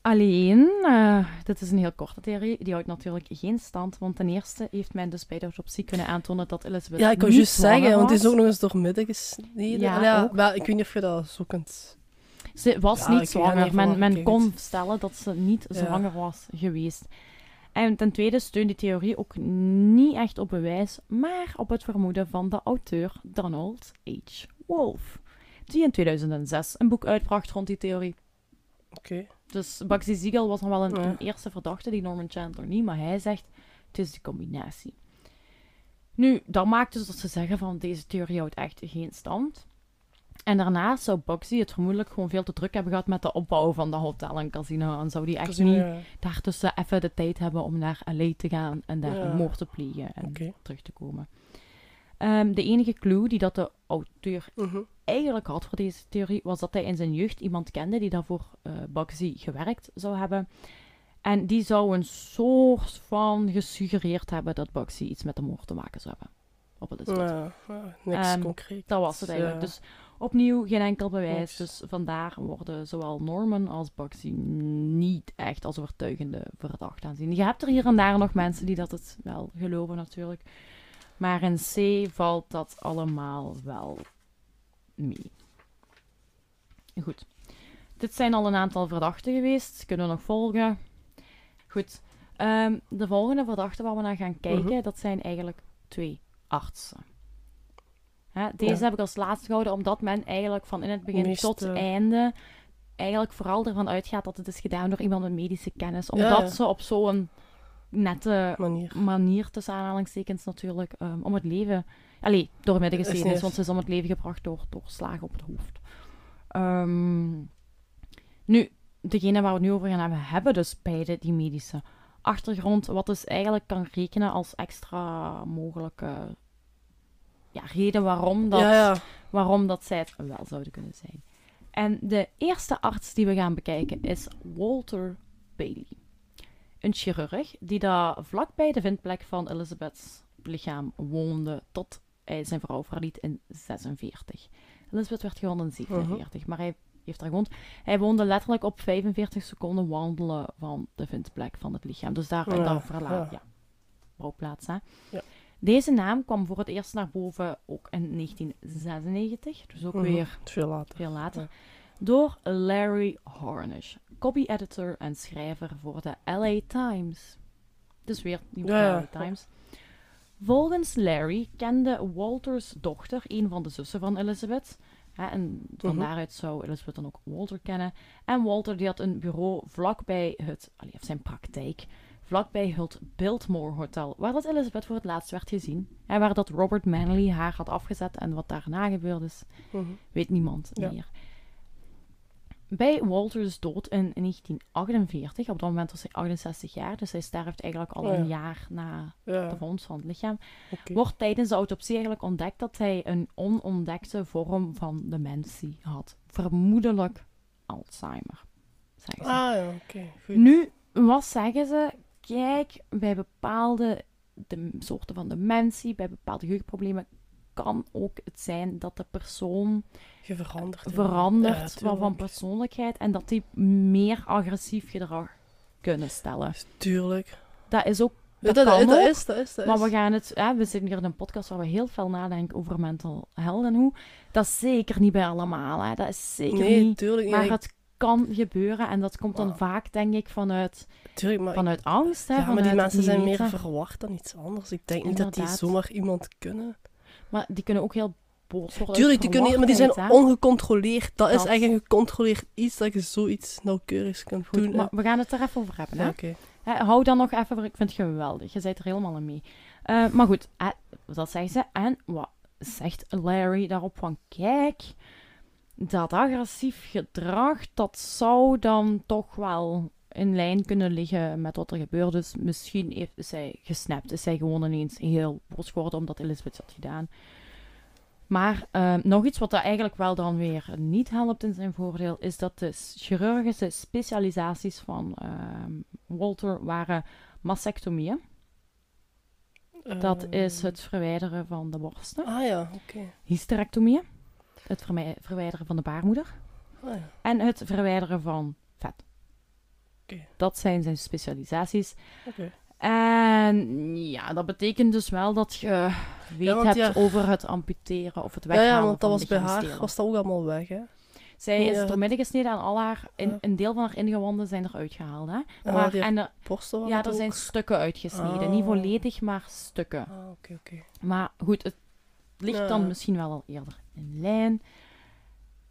Alleen, eh, dit is een heel korte theorie, die houdt natuurlijk geen stand. Want ten eerste heeft men dus bij de autopsie kunnen aantonen dat Elizabeth Ja, ik niet juist zeggen, want het is ook nog eens doormidden gesneden. Ja, ook. wel, ik weet niet of je dat zo kunt... Ze was Ja, niet zwanger. Men, men kon stellen dat ze niet Ja. zwanger was geweest. En ten tweede steunt die theorie ook niet echt op bewijs, maar op het vermoeden van de auteur Donald H. Wolfe, die in 2006 een boek uitbracht rond die theorie. Oké. Dus Bugsy Siegel was nog wel een, Ja. een eerste verdachte, die Norman Chandler niet, maar hij zegt het is de combinatie. Nu, dat maakt dus dat ze zeggen van deze theorie houdt echt geen stand. En daarnaast zou Bugsy het vermoedelijk gewoon veel te druk hebben gehad met de opbouw van de hotel en casino. En zou die echt Casino, niet ja. daartussen even de tijd hebben om naar LA te gaan en daar Ja. een moord te plegen en terug te komen. Ehm, de enige clue die dat de auteur Mhm. eigenlijk had voor deze theorie, was dat hij in zijn jeugd iemand kende die daarvoor eh Bugsy gewerkt zou hebben. En die zou een soort van gesuggereerd hebben dat Bugsy iets met de moord te maken zou hebben. Op Elizabeth. Ja, ja, niks Ehm, concreet. Dat was het eigenlijk. Dus opnieuw geen enkel bewijs. Dus vandaar worden zowel Norman als Bugsy niet echt als overtuigende verdacht aanzien. Je hebt er hier en daar nog mensen die dat het wel geloven natuurlijk. Maar in C valt dat allemaal wel mee. Goed. Dit zijn al een aantal verdachten geweest. Kunnen we nog volgen? Goed. Ehm, de volgende verdachten waar we naar gaan kijken, Mhm. dat zijn eigenlijk twee artsen. Hè, deze Ja. heb ik als laatste gehouden, omdat men eigenlijk van in het begin tot eh, einde eigenlijk vooral ervan uitgaat dat het is gedaan door iemand met medische kennis. Omdat ja. ze op zo'n nette Manier. manier, tussen aanhalingstekens natuurlijk, ehm, om het leven... Allee, door midden Is want ze is om het leven gebracht door, door slagen op het hoofd. Ehm, nu, degene waar we het nu over gaan hebben, hebben dus beide die medische achtergrond, wat dus eigenlijk kan rekenen als extra mogelijke ja, reden waarom dat, Ja, ja. waarom dat zij het wel zouden kunnen zijn. En de eerste arts die we gaan bekijken is Walter Bailey. Een chirurg die daar vlakbij de vindplek van Elizabeth's lichaam woonde tot hij zijn vrouw verliet in 46. Elizabeth werd gewonnen in 47, maar hij heeft daar gewoond. Hij woonde letterlijk op 45 seconden wandelen van de vindplek van het lichaam. Dus daar, Ja, daar verlaat, ja. ja, bouwplaats, hè. Ja. Deze naam kwam voor het eerst naar boven ook in 1996, dus ook Mhm. weer veel later. veel later, Ja. door Larry Harnish, copy-editor en schrijver voor de LA Times. Dus weer nieuws Ja. LA Times. Volgens Larry kende Walters dochter een van de zussen van Elizabeth. Hè, en van Mhm. daaruit zou Elizabeth dan ook Walter kennen. En Walter die had een bureau vlakbij het, allee, of zijn praktijk, vlakbij het Biltmore Hotel, waar dat Elizabeth voor het laatst werd gezien. En waar dat Robert Manley haar had afgezet en wat daarna gebeurd is, Mhm. weet niemand Ja. meer. Bij Walters dood in 1948, op dat moment was hij 68 jaar, dus hij sterft eigenlijk al Oh ja. een jaar na Ja, de vondst van het lichaam, wordt tijdens de autopsie eigenlijk ontdekt dat hij een onontdekte vorm van dementie had. Vermoedelijk Alzheimer, zeggen ze. Ah ja, oké. Nu, wat zeggen ze? Kijk, bij bepaalde de soorten van dementie, bij bepaalde geheugenproblemen, kan ook het zijn dat de persoon Je verandert. hè. verandert Ja, van persoonlijkheid en dat die meer agressief gedrag kunnen stellen. Tuurlijk. Dat is ook, dat, kan dat, ook, is, dat is, dat maar we gaan het, hè, we zitten hier in een podcast waar we heel veel nadenken over mental health en hoe. Dat is zeker niet bij allemaal, hè. dat is zeker Nee, niet. tuurlijk niet. Maar het kan gebeuren en dat komt dan vaak, denk ik, vanuit, tuurlijk, maar, vanuit angst. Hè, ja, maar die mensen zijn meer verward dan iets anders. Ik denk niet dat die zomaar iemand kunnen. Maar die kunnen ook heel boos worden. Tuurlijk, die kunnen, maar die zijn hè. ongecontroleerd. Dat, is echt een gecontroleerd iets dat je zoiets nauwkeurig kunt Goed, doen. hè. maar we gaan het er even over hebben. Hè? Ja, hou dan nog even, ik vind het geweldig. Je bent er helemaal in mee. Eh, maar goed, hè, dat zeggen ze. En wat zegt Larry daarop van, kijk, dat agressief gedrag, dat zou dan toch wel in lijn kunnen liggen met wat er gebeurt. Dus misschien heeft, is zij gesnapt, is zij gewoon ineens heel boos geworden omdat Elizabeth had gedaan. Maar eh, nog iets wat eigenlijk wel dan weer niet helpt in zijn voordeel, is dat de chirurgische specialisaties van ehm, Walter waren mastectomieën. Dat is het verwijderen van de borsten. Ah ja, oké. Hysterectomieën, het verwijderen van de baarmoeder. Ja. En het verwijderen van vet. Dat zijn zijn specialisaties. En ja, dat betekent dus wel dat je weet hebt ja- over het amputeren of het Ja, weghalen ja, want dat was bij haar was dat ook allemaal weg, hè. Zij is Ja, het- doormidden gesneden en al haar, in, Ja. een deel van haar ingewanden zijn eruit gehaald. Hè? Maar, en er, ja, er zijn stukken uitgesneden. Oh. Niet volledig, maar stukken. Ah, oké, oké. Maar goed, het ligt Ja. dan misschien wel al eerder in lijn.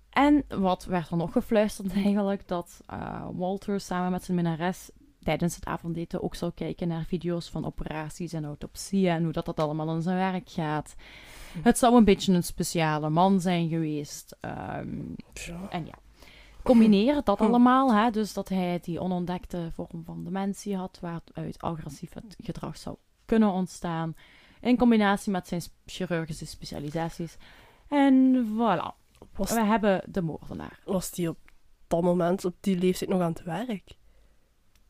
En wat werd er nog gefluisterd eigenlijk? Dat eh, Walter samen met zijn minnares tijdens het avondeten ook zou kijken naar video's van operaties en autopsieën en hoe dat, dat allemaal in zijn werk gaat. Het zou een beetje een speciale man zijn geweest. ehm, en ja, combineren dat Hm. allemaal, hè, dus dat hij die onontdekte vorm van dementie had, waaruit agressief gedrag zou kunnen ontstaan, in combinatie met zijn chirurgische specialisaties. En voilà, Was, we hebben de moordenaar. was die op dat moment, op die leeftijd, nog aan het werk?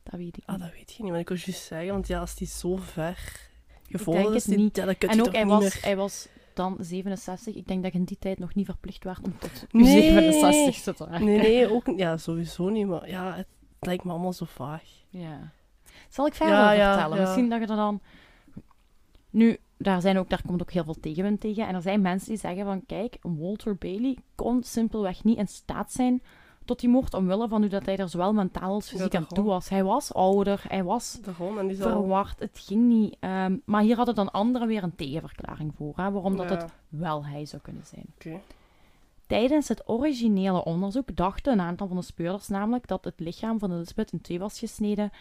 Dat weet ik Ah, niet. dat weet je niet, maar ik wil juist zeggen, want ja, als die zo ver gevolgd is, die, niet. ja, En ook, hij was, meer... hij was dan 67. Ik denk dat je in die tijd nog niet verplicht werd om tot Nee. 67 te werken. Nee, nee, ook. Ja, sowieso niet, maar ja, het lijkt me allemaal zo vaag. Ja. Zal ik verder Ja, ja, vertellen? ja. Misschien dat je er dan... Nu, daar, zijn ook, daar komt ook heel veel tegenwind tegen. En er zijn mensen die zeggen van... Kijk, Walter Bailey kon simpelweg niet in staat zijn tot die moord... omwille van hoe dat hij er zowel mentaal als fysiek Ja, aan toe was. Hij was ouder, hij was Daarom, en die zal... verward. Het ging niet... ehm, maar hier hadden dan anderen weer een tegenverklaring voor. Hè, waarom dat het wel hij zou kunnen zijn. Tijdens het originele onderzoek dachten een aantal van de speurders namelijk dat het lichaam van Elizabeth in twee was gesneden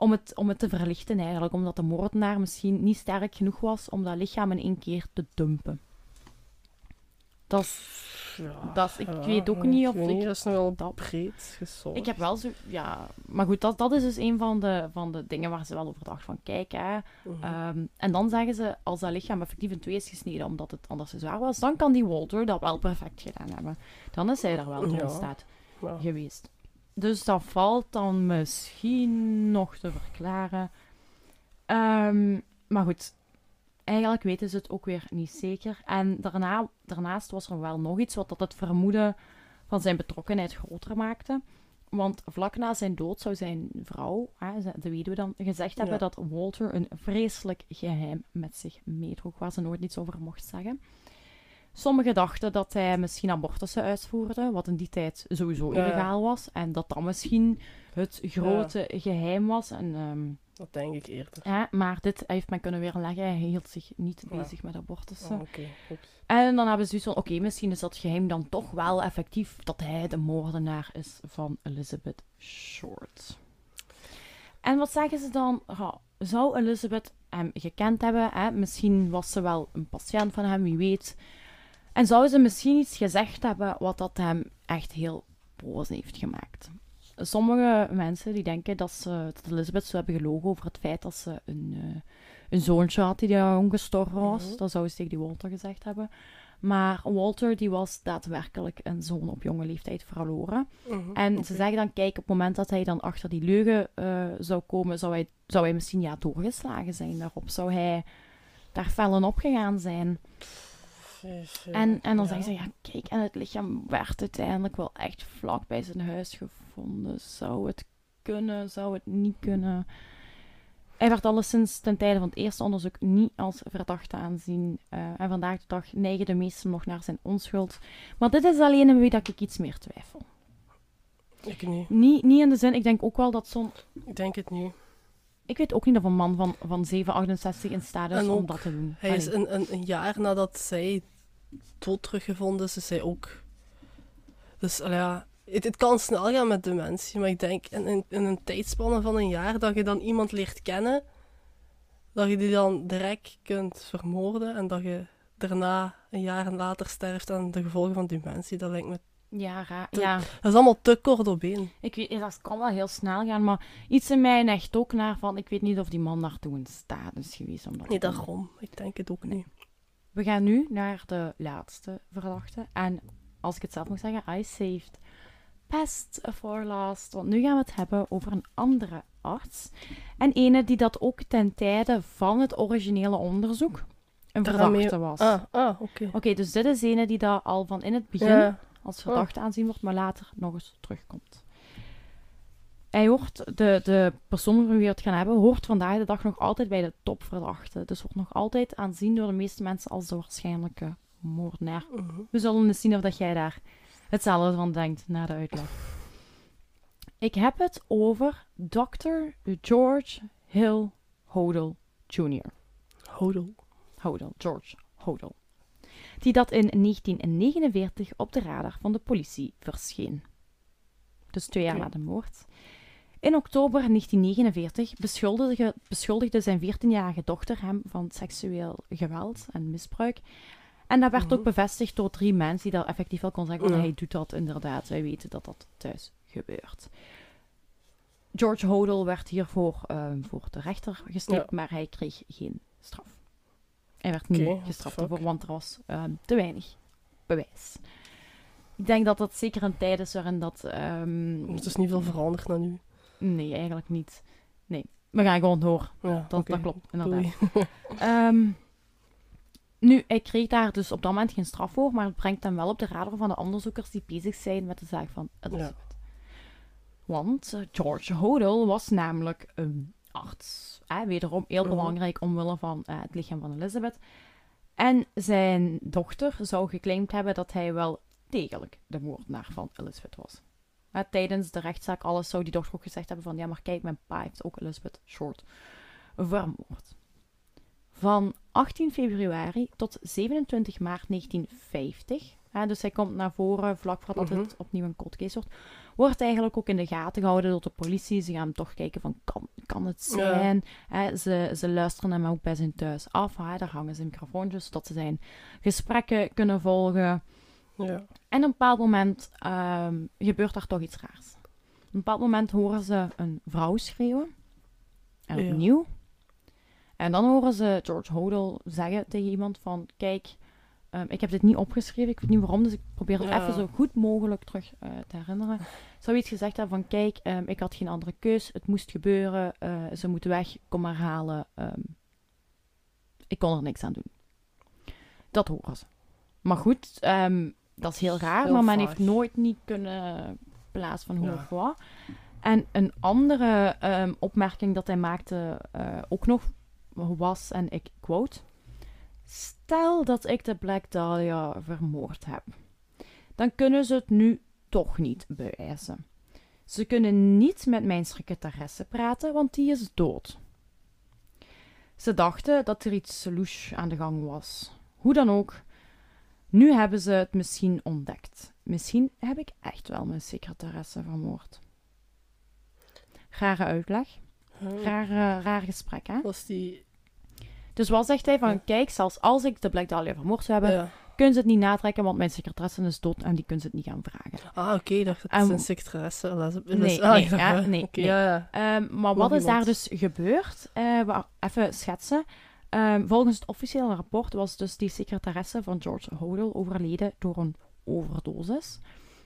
om het, om het te verlichten eigenlijk, omdat de moordenaar misschien niet sterk genoeg was om dat lichaam in één keer te dumpen. Dat is Ja, Dat is- ik ja, weet ook niet of ik niet, dat is nogal dat- breed gesold. Ik heb wel zo, ja, maar goed, dat, dat is dus een van de, van de dingen waar ze wel over dacht van, kijk hè. Mhm. ehm, en dan zeggen ze, als dat lichaam effectief in twee is gesneden omdat het anders te zwaar was, dan kan die Walter dat wel perfect gedaan hebben. Dan is hij daar wel toe in staat Ja. geweest. Dus dat valt dan misschien nog te verklaren. Ehm, maar goed, eigenlijk weten ze het ook weer niet zeker. En daarna, daarnaast was er wel nog iets wat dat het vermoeden van zijn betrokkenheid groter maakte. Want vlak na zijn dood zou zijn vrouw, de weduwe dan, gezegd hebben Ja. dat Walter een vreselijk geheim met zich meedroeg, waar ze nooit iets over mocht zeggen. Sommigen dachten dat hij misschien abortussen uitvoerde, wat in die tijd sowieso illegaal was. En dat dat misschien het grote geheim was. En, ehm, Dat denk ik eerder. maar dit heeft men kunnen weerleggen. Hij hield zich niet Ja. bezig met abortussen. Oh, Oké, oeps. En dan hebben ze zoiets van, oké, misschien is dat geheim dan toch wel effectief dat hij de moordenaar is van Elizabeth Short. En wat zeggen ze dan? Zou Elizabeth hem gekend hebben? Hè? Misschien was ze wel een patiënt van hem, wie weet. En zou ze misschien iets gezegd hebben wat dat hem echt heel boos heeft gemaakt? Sommige mensen die denken dat, ze, dat Elizabeth zou hebben gelogen over het feit dat ze een, eh, een zoontje had die jong gestorven was. Mhm. Dat zou ze tegen die Walter gezegd hebben. Maar Walter die was daadwerkelijk een zoon op jonge leeftijd verloren. Mhm, En ze zeggen dan, kijk, op het moment dat hij dan achter die leugen eh, zou komen, zou hij, zou hij misschien ja, doorgeslagen zijn daarop. Zou hij daar fel op gegaan zijn. Eh, En, en dan zeggen ze, ja, kijk, en het lichaam werd uiteindelijk wel echt vlak bij zijn huis gevonden. Zou het kunnen, zou het niet kunnen? Hij werd alleszins ten tijde van het eerste onderzoek niet als verdachte aanzien. Eh, en vandaag de dag neigen de meesten nog naar zijn onschuld. Maar dit is alleen een wie dat ik iets meer twijfel. Ik niet. Niet, niet in de zin, ik denk ook wel dat zo'n... Ik denk het niet. Ik weet ook niet of een man van, van 768 in staat is om dat te doen. Hij is een, een, een jaar nadat zij dood teruggevonden is, is hij ook... Dus ja, het, het kan snel gaan met dementie, maar ik denk in, in, in een tijdspanne van een jaar dat je dan iemand leert kennen, dat je die dan direct kunt vermoorden en dat je daarna een jaar later sterft aan de gevolgen van dementie. Dat lijkt me... Ja, raar. Ja, Dat is allemaal te kort op één. ik weet, dat kan wel heel snel gaan, maar iets in mij neigt ook naar van, ik weet niet of die man daartoe in staat is geweest. Om dat Nee, daarom. Ik denk het ook niet. We gaan nu naar de laatste verdachte. En als ik het zelf mag zeggen, I saved best for last. Want nu gaan we het hebben over een andere arts. En ene die dat ook ten tijde van het originele onderzoek een verdachte was. Ah, ah oké. Oké, dus dit is ene die dat al van in het begin Ja. Als verdachte aanzien wordt, maar later nog eens terugkomt. Hij hoort, de, de persoon wie we het gaan hebben, hoort vandaag de dag nog altijd bij de topverdachte. Dus wordt nog altijd aanzien door de meeste mensen als de waarschijnlijke moordenaar. Mhm. We zullen eens zien of dat jij daar hetzelfde van denkt na de uitleg. Ik heb het over Dr. George Hill Hodel Jr. Hodel. Hodel, George Hodel. Die dat in 1949 op de radar van de politie verscheen. Dus twee jaar na de moord. In oktober 1949 beschuldigde, beschuldigde zijn 14-jarige dochter hem van seksueel geweld en misbruik. En dat werd Mhm. ook bevestigd door drie mensen die dat effectief wel kon zeggen van Ja. hij doet dat inderdaad, wij weten dat dat thuis gebeurt. George Hodel werd hiervoor ehm, voor de rechter gesleept, Ja. maar hij kreeg geen straf. Hij werd niet gestraft ervoor, want er was ehm, te weinig bewijs. Ik denk dat dat zeker een tijd is waarin dat... ehm, Het is niet veel veranderd naar nu. Nee, eigenlijk niet. Nee, we gaan gewoon door. Ja, Dat, klopt, inderdaad. Ehm, nu, hij kreeg daar dus op dat moment geen straf voor, maar het brengt hem wel op de radar van de onderzoekers die bezig zijn met de zaak van Elizabeth. Want eh, George Hodel was namelijk een arts. Wederom heel Mhm. belangrijk omwille van eh, het lichaam van Elizabeth. En zijn dochter zou geclaimd hebben dat hij wel degelijk de moordenaar van Elizabeth was. Tijdens de rechtszaak alles zou die dochter ook gezegd hebben van... Ja, maar kijk, mijn pa heeft ook Elizabeth Short vermoord. Van 18 februari tot 27 maart 1950... Hè, dus hij komt naar voren vlak voordat Mhm. het opnieuw een cold case wordt... Wordt eigenlijk ook in de gaten gehouden door de politie. Ze gaan toch kijken van, kan, kan het Ja. zijn? Ze, ze luisteren hem ook bij zijn thuis af. Hè, daar hangen ze microfoontjes, zodat ze zijn gesprekken kunnen volgen. Ja. En op een bepaald moment ehm, gebeurt daar toch iets raars. Op een bepaald moment horen ze een vrouw schreeuwen. En Ja. opnieuw. En dan horen ze George Hodel zeggen tegen iemand van... Kijk, ehm, ik heb dit niet opgeschreven. Ik weet niet waarom, dus ik probeer het Ja. even zo goed mogelijk terug eh, te herinneren. Zou iets gezegd hebben van... Kijk, ehm, ik had geen andere keus. Het moest gebeuren. eh, ze moeten weg. Kom maar halen. ehm, ik kon er niks aan doen. Dat horen ze. Maar goed, dat is heel raar. Heel maar men heeft nooit niet kunnen plaatsen van hoe Ja. of wat. En een andere opmerking dat hij maakte eh, ook nog was, en ik quote... Stel dat ik de Black Dahlia vermoord heb. Dan kunnen ze het nu toch niet bewijzen. Ze kunnen niet met mijn secretaresse praten, want die is dood. Ze dachten dat er iets louche aan de gang was. Hoe dan ook, nu hebben ze het misschien ontdekt. Misschien heb ik echt wel mijn secretaresse vermoord. Rare uitleg. Raar, eh, raar gesprek, hè? Was die... Dus wat zegt hij van, kijk, zelfs als ik de Black Dahlia vermoord zou hebben, kunnen ze het niet natrekken, want mijn secretaresse is dood en die kunnen ze het niet gaan vragen. Ah, oké, dacht dat En- het zijn secretaresse Nee, ah, nee, ja, nee. Ja, ja. Ehm, maar wat is daar dus gebeurd? Eh, we even schetsen. Ehm, volgens het officiële rapport was dus die secretaresse van George Hodel overleden door een overdosis.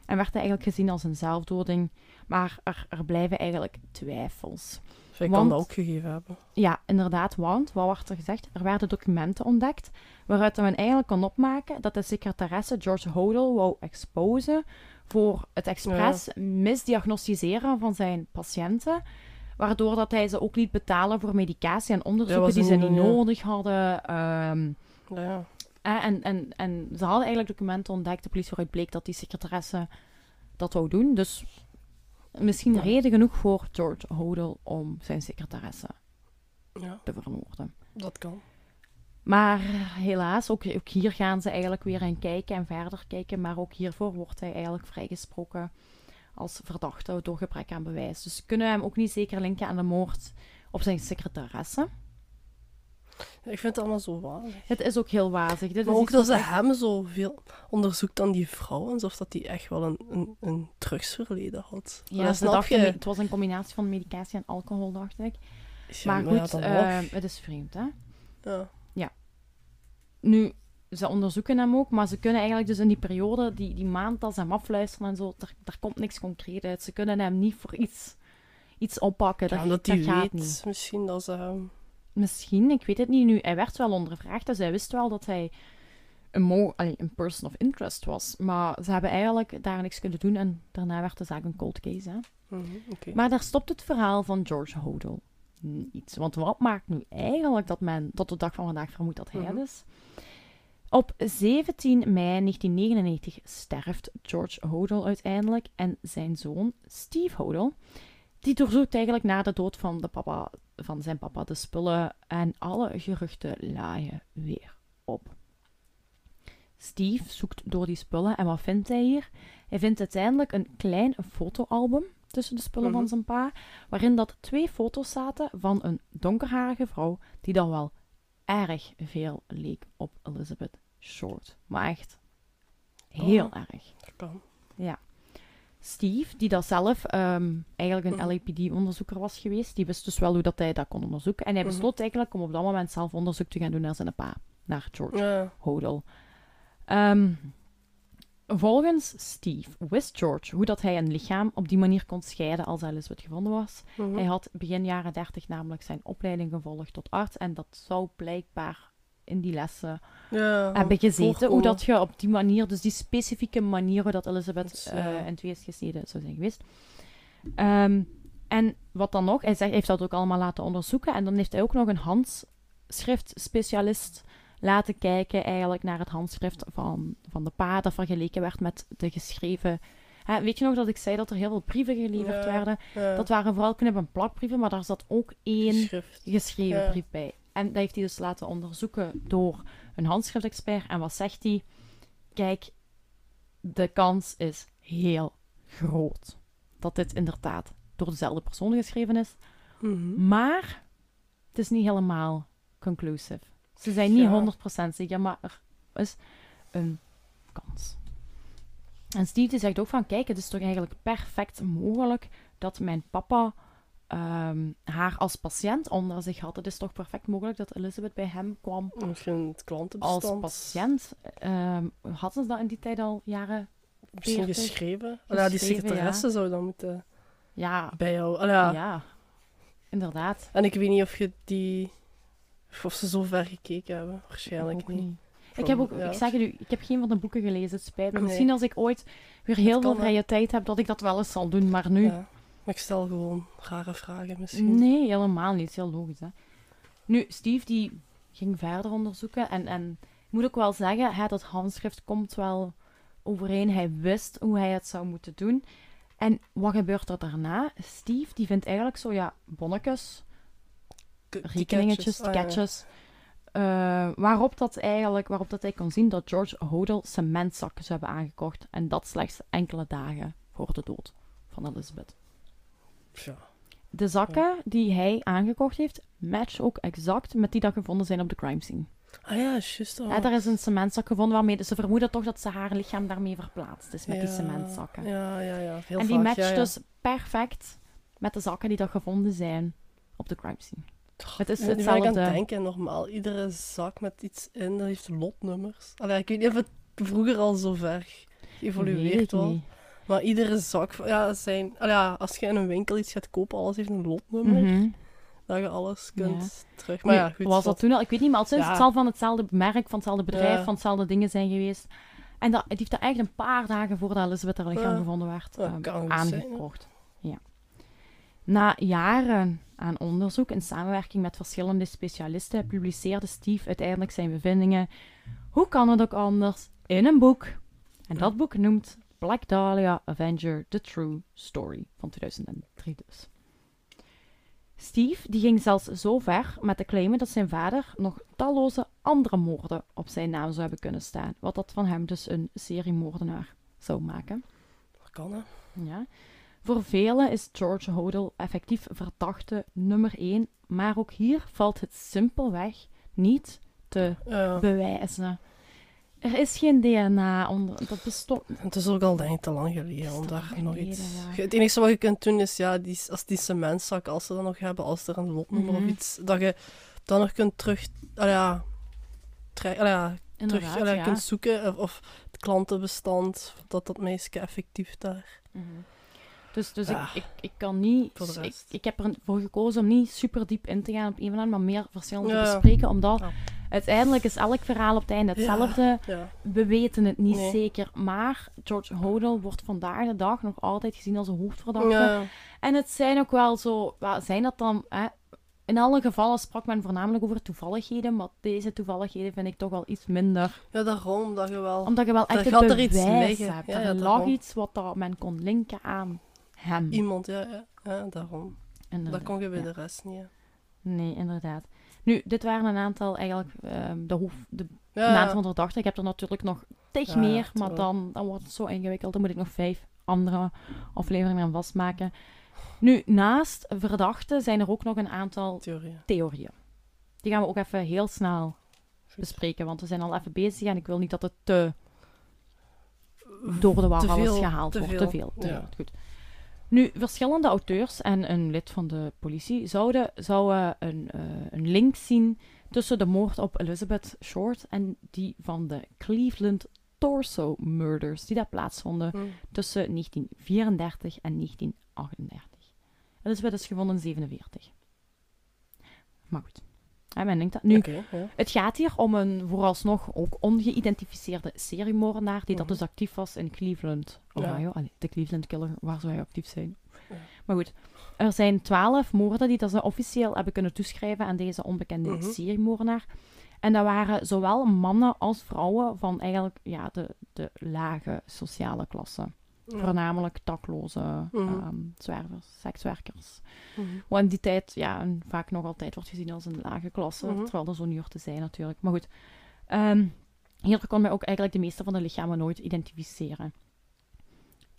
En werd hij eigenlijk gezien als een zelfdoding. Maar er, er blijven eigenlijk twijfels. Zij Want- kan dat ook gegeven hebben. Ja, inderdaad, want wat werd er gezegd? Er werden documenten ontdekt waaruit men eigenlijk kon opmaken dat de secretaresse George Hodel wou exposen voor het expres misdiagnosticeren van zijn patiënten, waardoor dat hij ze ook liet betalen voor medicatie en onderzoeken die ze niet ja. nodig hadden. ehm, Ja, ja. eh, en, en, en ze hadden eigenlijk documenten ontdekt, de politie waaruit bleek dat die secretaresse dat wou doen. Dus misschien Ja. reden genoeg voor George Hodel om zijn secretaresse ja, te vermoorden. dat kan. Maar helaas, ook, ook hier gaan ze eigenlijk weer in kijken en verder kijken. Maar ook hiervoor wordt hij eigenlijk vrijgesproken als verdachte door gebrek aan bewijs. Dus ze kunnen hem ook niet zeker linken aan de moord op zijn secretaresse. Ik vind het allemaal zo wazig. Het is ook heel wazig. Dit Maar is ook dat ze echt- hem zoveel onderzoekt dan die vrouw, alsof dat die echt wel een, een, een drugsverleden had. Ja, dat snap je. het was een combinatie van medicatie en alcohol, dacht ik. Ja, maar ja, goed, eh, nog. het is vreemd, hè. Ja. Nu, ze onderzoeken hem ook, maar ze kunnen eigenlijk dus in die periode, die, die maand dat ze hem afluisteren en zo, daar, daar komt niks concreet uit. Ze kunnen hem niet voor iets, iets oppakken. Ja, dat, weet niet. misschien dat ze hem... Misschien, ik weet het niet nu. Hij werd wel ondervraagd, dus hij wist wel dat hij een, mo allee, een person of interest was. Maar ze hebben eigenlijk daar niks kunnen doen en daarna werd de zaak een cold case. Hè? Mhm. Maar daar stopt het verhaal van George Hodel niet. Want wat maakt nu eigenlijk dat men tot de dag van vandaag vermoedt dat hij Mhm. het is? Op 17 mei 1999 sterft George Hodel uiteindelijk en zijn zoon Steve Hodel, die doorzoekt eigenlijk na de dood van, de papa, van zijn papa de spullen en alle geruchten laaien weer op. Steve zoekt door die spullen en wat vindt hij hier? Hij vindt uiteindelijk een klein fotoalbum tussen de spullen Mhm. van zijn pa, waarin dat twee foto's zaten van een donkerharige vrouw die dan wel erg veel leek op Elizabeth Short. Maar echt heel Oh. erg. Dat kan. Steve, die dat zelf ehm, eigenlijk een Mhm. LAPD-onderzoeker was geweest, die wist dus wel hoe dat hij dat kon onderzoeken. En hij Mhm. besloot eigenlijk om op dat moment zelf onderzoek te gaan doen naar zijn pa, naar George Ja. Hodel. Ehm, volgens Steve wist George hoe dat hij een lichaam op die manier kon scheiden als Elizabeth gevonden was. Mhm. Hij had begin jaren 30 namelijk zijn opleiding gevolgd tot arts en dat zou blijkbaar in die lessen ja, hebben gezeten. Hoe dat je op die manier, dus die specifieke manier hoe dat Elizabeth Dus, ja. in twee is gesneden zou zijn geweest. Ehm, en wat dan nog, hij zegt, hij heeft dat ook allemaal laten onderzoeken en dan heeft hij ook nog een handschriftspecialist laten kijken eigenlijk naar het handschrift van, van de pa dat vergeleken werd met de geschreven... Hè, weet je nog dat ik zei dat er heel veel brieven geleverd Ja. werden? Ja. Dat waren vooral knip- en plakbrieven, maar daar zat ook één geschreven Ja. brief bij. En dat heeft hij dus laten onderzoeken door een handschriftexpert. En wat zegt hij? Kijk, de kans is heel groot dat dit inderdaad door dezelfde persoon geschreven is. Mhm. Maar het is niet helemaal conclusive. Ze zijn niet Ja. 100% zeker, maar er is een kans. En Steve die zegt ook van, kijk, het is toch eigenlijk perfect mogelijk dat mijn papa ehm, haar als patiënt onder zich had. Het is toch perfect mogelijk dat Elizabeth bij hem kwam Misschien het klantenbestand. als patiënt. Ehm hadden ze dat in die tijd al jaren? Misschien 40. geschreven. Ah, ja, die secretaresse zou dan moeten Ja, bijhouden. Ah, ja. ja. inderdaad. En ik weet niet of je die... Of ze zo ver gekeken hebben. Waarschijnlijk niet. Ik heb ook, ik zeg het u, ik heb geen van de boeken gelezen, het spijt me. Nee. Misschien als ik ooit weer heel veel vrije tijd heb, dat ik dat wel eens zal doen, maar nu... Maar ik stel gewoon rare vragen misschien. Nee, helemaal niet. Heel logisch, hè. Nu, Steve die ging verder onderzoeken en, en ik moet ook wel zeggen, hè, dat handschrift komt wel overeen. Hij wist hoe hij het zou moeten doen. En wat gebeurt er daarna? Steve die vindt eigenlijk zo, ja, bonnetjes, rekeningetjes. Ah, ja. ticketjes. eh, waarop, dat eigenlijk, waarop dat hij kon zien dat George Hodel cementzakken zou hebben aangekocht. En dat slechts enkele dagen voor de dood van Elizabeth. De zakken die hij aangekocht heeft, matchen ook exact met die dat gevonden zijn op de crime scene. Ah ja, juist. Oh. Ja, er is een cementzak gevonden waarmee ze vermoeden toch dat ze haar lichaam daarmee verplaatst is met die cementzakken. Ja, ja, ja. Heel en die vaak, matcht ja, dus perfect met de zakken die dat gevonden zijn op de crime scene. Het is Nu ben ik aan hetzelfde. het denken, normaal, iedere zak met iets in, dat heeft lotnummers. Allee, ik weet niet of het vroeger al zo ver geëvolueerd was. niet. Maar iedere zak, ja, zijn, ja, als je in een winkel iets gaat kopen, alles heeft een lotnummer. Mhm. Dat je alles kunt Ja. terug. Maar ja, goed. was dat toen al? Ik weet niet, maar Ja. het zal van hetzelfde merk, van hetzelfde bedrijf, van hetzelfde dingen zijn geweest. En dat, het heeft er echt een paar dagen voordat Elizabeth haar lichaam gevonden werd, hè. aangekocht. ja. Na jaren aan onderzoek in samenwerking met verschillende specialisten publiceerde Steve uiteindelijk zijn bevindingen. Hoe kan het ook anders? In een boek. En dat boek noemt Black Dahlia Avenger: The True Story van 2003 dus. Steve die ging zelfs zo ver met te claimen dat zijn vader nog talloze andere moorden op zijn naam zou hebben kunnen staan, wat dat van hem dus een seriemoordenaar zou maken. Dat kan, hè. Ja. Voor velen is George Hodel effectief verdachte nummer 1, maar ook hier valt het simpelweg niet te bewijzen. Er is geen DNA onder, dat bestond. Het is ook al denk ik te lang geleden om daar nog iets... ja. Het enige wat je kunt doen is, ja, die, als die cementzak, als ze dat nog hebben, als er een lotnummer of iets, dat je dan nog kunt terug... ah ja, ah ja, terug ah ja, kunt zoeken of, of het klantenbestand, dat dat meisje effectief daar... Mhm. Dus, dus Ja. ik, ik, ik kan niet. Ik, ik heb ervoor gekozen om niet super diep in te gaan op een van hen, maar meer verschillende te bespreken, omdat Ja. uiteindelijk is elk verhaal op het einde hetzelfde. Ja. We weten het niet Nee. zeker, maar George Hodel wordt vandaag de dag nog altijd gezien als een hoofdverdachte. En het zijn ook wel zo, zijn dat dan, hè, in alle gevallen sprak men voornamelijk over toevalligheden, maar deze toevalligheden vind ik toch wel iets minder. ja, daarom dat je wel... Omdat je wel echt het er iets bewijs liggen. hebt. Ja, er lag iets wat dat men kon linken aan hem. Iemand, ja, ja, ja, daarom. Inderdaad, Dat kon je bij ja. de rest niet, hè. Nee, inderdaad. Nu, dit waren een aantal eigenlijk, ehm, de, hoef, de Ja, een aantal verdachten. Ik heb er natuurlijk nog tig Ja, meer, maar dan, dan wordt het zo ingewikkeld. Dan moet ik nog vijf andere afleveringen aan vastmaken. Nu, naast verdachten zijn er ook nog een aantal theorie. theorieën. Die gaan we ook even heel snel bespreken, want we zijn al even bezig en ik wil niet dat het te door de war alles gehaald te wordt. veel, Te veel. Te ja. veel. Goed. Nu, verschillende auteurs en een lid van de politie zouden, zouden een, eh, een link zien tussen de moord op Elizabeth Short en die van de Cleveland Torso Murders, die daar plaatsvonden Hm. tussen 1934 en 1938. Elizabeth is gevonden in 47. Maar goed. Hè, men denkt dat. Nu, ja. het gaat hier om een vooralsnog ook ongeïdentificeerde seriemoordenaar die dat Mhm. dus actief was in Cleveland, Ja. Ohio. Allee, de Cleveland Killer, waar zou hij actief zijn? Ja. Maar goed, er zijn twaalf moorden die dat ze officieel hebben kunnen toeschrijven aan deze onbekende Mhm. seriemoordenaar. En dat waren zowel mannen als vrouwen van eigenlijk ja, de, de lage sociale klasse. Voornamelijk daklozen, Mhm. ehm, zwervers, sekswerkers. Mhm. Wat in die tijd ja, vaak nog altijd wordt gezien als een lage klasse. Mhm. Terwijl dat zo niet te zijn natuurlijk. Maar goed. Ehm hierdoor kon men ook eigenlijk de meeste van de lichamen nooit identificeren.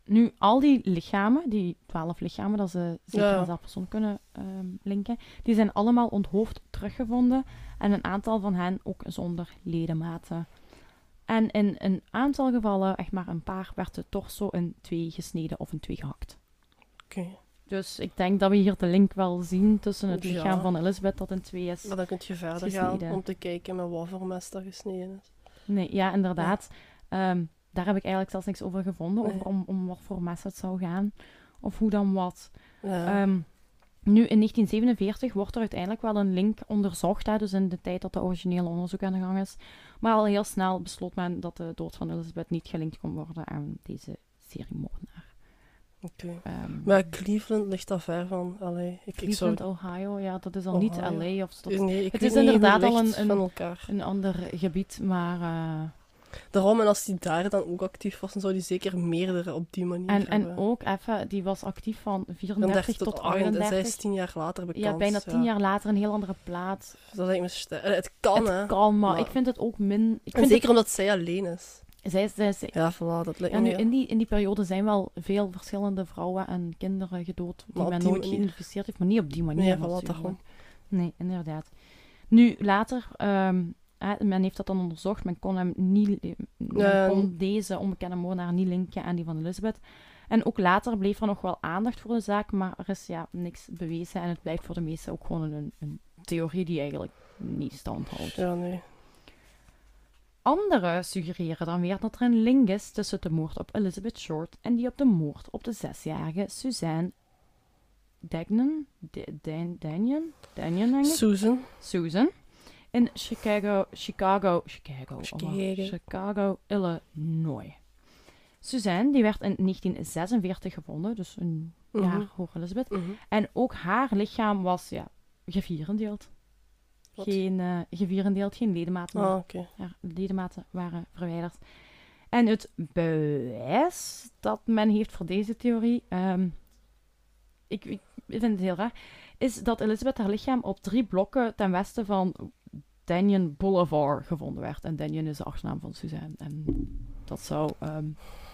Nu, al die lichamen, die twaalf lichamen, dat ze zeker Ja. aan zelf persoon kunnen ehm, linken, die zijn allemaal onthoofd teruggevonden. En een aantal van hen ook zonder ledematen. En in een aantal gevallen, echt maar een paar, werd de torso in twee gesneden of in twee gehakt. Oké. Dus ik denk dat we hier de link wel zien tussen het Ja. lichaam van Elizabeth dat in twee is. Maar dan kun je verder Gesneden. gaan om te kijken met wat voor mes dat gesneden is. Nee, ja, inderdaad. Ehm, daar heb ik eigenlijk zelfs niks over gevonden, Nee. over om, om wat voor mes het zou gaan. Of hoe dan wat. Ja. Ehm, nu, in 1947 wordt er uiteindelijk wel een link onderzocht, hè, dus in de tijd dat de originele onderzoek aan de gang is. Maar al heel snel besloot men dat de dood van Elizabeth niet gelinkt kon worden aan deze seriemoordenaar. Oké. Ehm, Maar Cleveland ligt daar ver van. Allee, ik, ik zou... Cleveland, Ohio, ja, dat is al niet. LA of. Nee, ik Het is inderdaad al een- een-. Een ander gebied, maar... eh, Daarom, en als die daar dan ook actief was, dan zou die zeker meerdere op die manier en, en hebben. ook even, die was actief van 34 34 tot, tot 38. En zij 38. is tien jaar later bekend. Ja, bijna tien ja. jaar later een heel andere plaats. Dat lijkt me eh, Het kan, hè. het kan, maar, Maar- ik vind het ook min... Ik En vind zeker omdat zij alleen is. zij, zij, zij- Ja, voilà, dat lijkt ja, me... nu, in, die, in die periode zijn wel veel verschillende vrouwen en kinderen gedood die men die nooit manier. geïdentificeerd heeft, maar niet op die manier. Nee, voilà, daarom. Nee, inderdaad. Nu, later, ehm, hè, men heeft dat dan onderzocht, men kon, hem niet, men Ja. kon deze onbekende moordenaar niet linken aan die van Elizabeth. En ook later bleef er nog wel aandacht voor de zaak, maar er is ja, niks bewezen en het blijft voor de meesten ook gewoon een, een theorie die eigenlijk niet stand houdt. Ja, nee. Anderen suggereren dan weer dat er een link is tussen de moord op Elizabeth Short en die op de moord op de zesjarige Suzanne Dagnan, Danion, Danion? Susan. Susan in Chicago, Chicago, Chicago, Chicago. Chicago, Illinois. Suzanne die werd in 1946 gevonden, dus een Mhm. jaar voor Elizabeth. Mhm. En ook haar lichaam was ja, gevierendeeld. Wat? Geen uh, gevierendeeld, geen ledematen. Ah, oké. Haar ledematen waren verwijderd. En het bewijs dat men heeft voor deze theorie, ehm, ik, ik vind het heel raar, is dat Elizabeth haar lichaam op drie blokken ten westen van Danyon Boulevard gevonden werd. En Danyon is de achternaam van Suzanne. En dat zou ehm,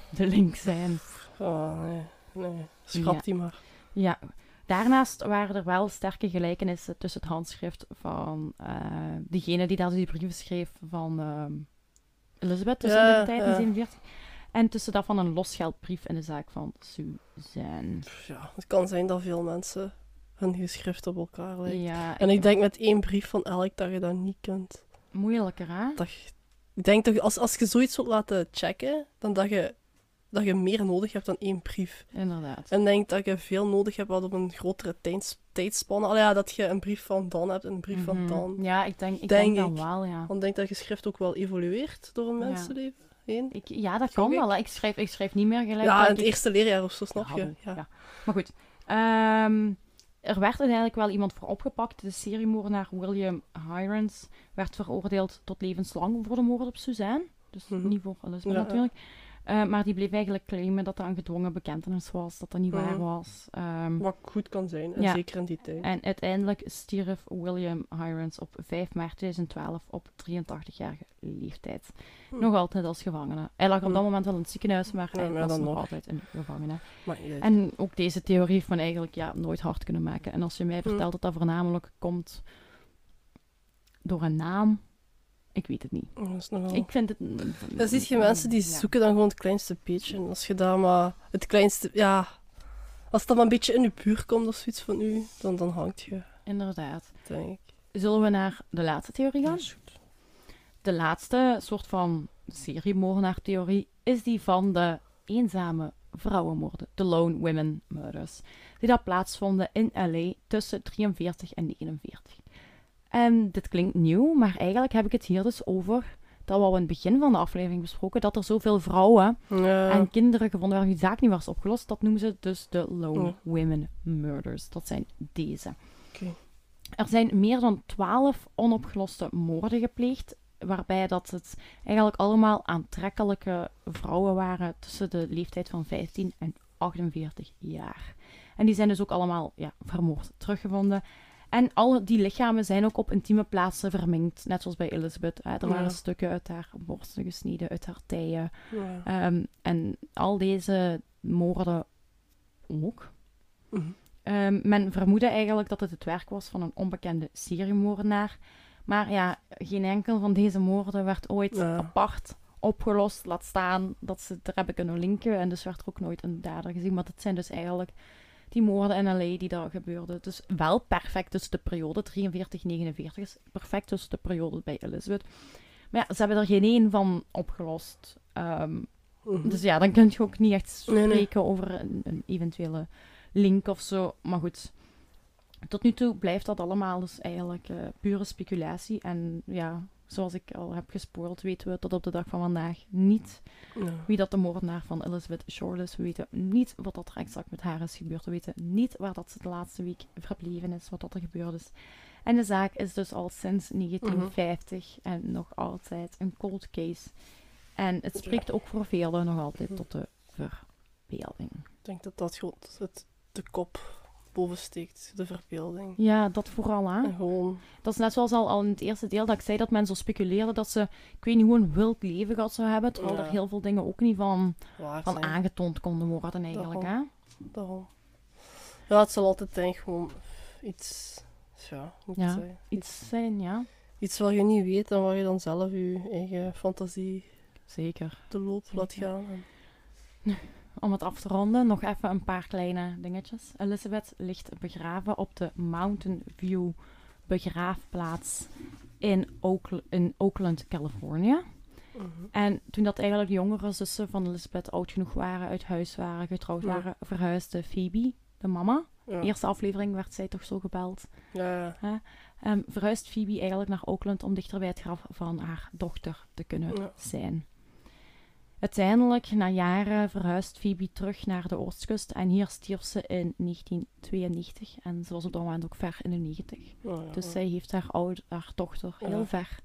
de link zijn. Ah, nee. Nee. Schrap Ja. die maar. Ja. Daarnaast waren er wel sterke gelijkenissen tussen het handschrift van eh, degene die daar die brieven schreef van ehm, Elizabeth tussen Ja, de tijd in ja. 47 en tussen dat van een losgeldbrief in de zaak van Suzanne. Ja, het kan zijn dat veel mensen hun geschrift op elkaar lijken. Ja, En ik denk met één brief van elk dat je dat niet kunt. moeilijker hè? Dat ik denk toch, als, als je zoiets wilt laten checken, dan dat je, dat je meer nodig hebt dan één brief. Inderdaad. En denk dat je veel nodig hebt wat op een grotere tijds, tijdspanne. Allee, ja, dat je een brief van dan hebt en een brief van Mhm. dan. Ja, ik denk, ik Denk denk dan ik. wel, ja. Want ik denk dat je schrift ook wel evolueert door een Ja. mensenleven heen. Ik, ja, dat kan wel. hè. Ik schrijf, ik schrijf niet meer gelijk. Ja, dat in het ik- eerste leerjaar of zo, snap Ja, je? Ja. ja. Maar goed. Ehm, er werd uiteindelijk wel iemand voor opgepakt. De seriemoordenaar William Hirons werd veroordeeld tot levenslang voor de moord op Suzanne. Dus Mhm. niet voor Elizabeth Ja. natuurlijk. Eh, maar die bleef eigenlijk claimen dat dat een gedwongen bekentenis was. Dat dat niet waar Mhm. was. Ehm, Wat goed kan zijn, en Ja. zeker in die tijd. en uiteindelijk stierf William Hirons op 5 maart 2012 op 83-jarige leeftijd. Hm. Nog altijd als gevangene. Hij lag op Hm. dat moment wel in het ziekenhuis, maar Ja, hij maar was nog nog. altijd een gevangene. Maar. En ook deze theorie heeft men eigenlijk ja, nooit hard kunnen maken. En als je mij Hm. vertelt dat dat voornamelijk komt door een naam, ik weet het niet. Dat is nogal... Ik vind het... Dan zie je mensen die Ja. zoeken dan gewoon het kleinste beetje. En als je daar maar het kleinste... Ja, als dat maar een beetje in je buurt komt of zoiets van u, dan, dan hangt je, Inderdaad. denk ik. Zullen we naar de laatste theorie gaan? De laatste soort van seriemoordenaar-theorie is die van de eenzame vrouwenmoorden, de Lone Women Murders, die daar plaatsvonden in LA tussen 43 en 49. En dit klinkt nieuw, maar eigenlijk heb ik het hier dus over dat we al in het begin van de aflevering besproken, dat er zoveel vrouwen Ja. en kinderen gevonden werden die zaak niet was opgelost. Dat noemen ze dus de Lone. Women Murders. Dat zijn deze. Er zijn meer dan twaalf onopgeloste moorden gepleegd, waarbij dat het eigenlijk allemaal aantrekkelijke vrouwen waren tussen de leeftijd van 15 en 48 jaar. En die zijn dus ook allemaal ja, vermoord teruggevonden. En al die lichamen zijn ook op intieme plaatsen verminkt, net zoals bij Elizabeth. hè. Er waren Ja. stukken uit haar borsten gesneden, uit haar tijen. Ja. Ehm, en al deze moorden ook. Mhm. Ehm, men vermoedde eigenlijk dat het het werk was van een onbekende seriemoordenaar. Maar ja, geen enkel van deze moorden werd ooit Ja. apart opgelost. Laat staan dat ze er hebben kunnen linken. En dus werd er ook nooit een dader gezien. Maar dat zijn dus eigenlijk die moorden in L.A. die daar gebeurden. Dus wel perfect tussen de periode 43-49 is perfect tussen de periode bij Elizabeth. Maar ja, ze hebben er geen één van opgelost. Ehm, Mhm. dus ja, dan kun je ook niet echt Nee, nee. spreken over een, een eventuele link of zo. Maar goed, tot nu toe blijft dat allemaal dus eigenlijk eh, pure speculatie. En ja, zoals ik al heb gespoord, weten we tot op de dag van vandaag niet Ja. wie dat de moordenaar van Elizabeth Shore is. We weten niet wat dat er exact met haar is gebeurd. We weten niet waar dat ze de laatste week verbleven is, wat dat er gebeurd is. En de zaak is dus al sinds 1950 en nog altijd een cold case. En het spreekt ook voor velen nog altijd Mhm. tot de verbeelding. Ik denk dat dat het, de kop boven steekt, de verbeelding. Ja, dat vooral aan. En gewoon, Dat is net zoals al, al in het eerste deel dat ik zei dat men zo speculeerde dat ze, ik weet niet hoe een wild leven gehad zou hebben, terwijl Ja. er heel veel dingen ook niet van, waar van zijn. aangetoond konden worden eigenlijk. Hè? Daarom. Ja, het zal altijd denk gewoon iets, ja, moet Ja? Iets zijn, ja. Iets wat je niet weet en waar je dan zelf je eigen fantasie Zeker. de loop laat gaan. En- Om het af te ronden, nog even een paar kleine dingetjes. Elizabeth ligt begraven op de Mountain View begraafplaats in, Oak- in Oakland, Californië. Mhm. En toen dat eigenlijk de jongere zussen van Elizabeth oud genoeg waren, uit huis waren, getrouwd Ja. waren, verhuisde Phoebe, de mama. Ja. Eerste aflevering werd zij toch zo gebeld. Ja, ja. Ehm, verhuist Phoebe eigenlijk naar Oakland om dichter bij het graf van haar dochter te kunnen zijn. Uiteindelijk, na jaren, verhuist Phoebe terug naar de oostkust en hier stierf ze in 1992 en ze was op dat moment ook ver in de 90. Ja, ja, Dus ja. zij heeft haar, oud, haar dochter heel Ja. ver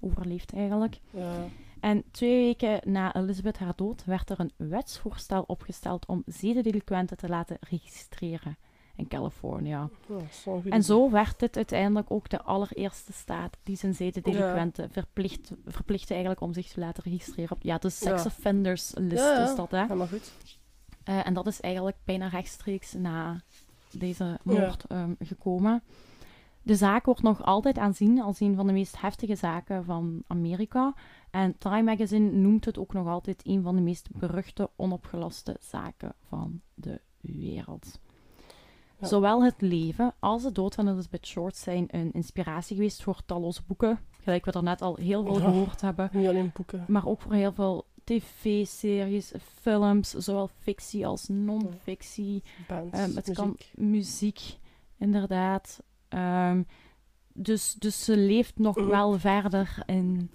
overleefd eigenlijk. Ja. En twee weken na Elizabeth haar dood werd er een wetsvoorstel opgesteld om zedendelinquenten te laten registreren in. Ja, goed En zo werd dit uiteindelijk ook de allereerste staat die zijn zedendelinquenten verplicht, verplichtte eigenlijk om zich te laten registreren. op Ja, de sex Ja. offenders list Ja, ja. is dat, hè. Ja, maar goed. Eh, en dat is eigenlijk bijna rechtstreeks na deze moord ehm, gekomen. De zaak wordt nog altijd aanzien als een van de meest heftige zaken van Amerika. En Time Magazine noemt het ook nog altijd een van de meest beruchte, onopgeloste zaken van de wereld. Ja. Zowel het leven als de dood van Elizabeth Short zijn een inspiratie geweest voor talloze boeken, gelijk we er net al heel veel gehoord hebben Niet alleen boeken. maar ook voor heel veel tv-series, films, zowel fictie als non-fictie. Bands, Ehm, het muziek. kan muziek, inderdaad. Ehm, dus, dus ze leeft nog Mhm. wel verder in,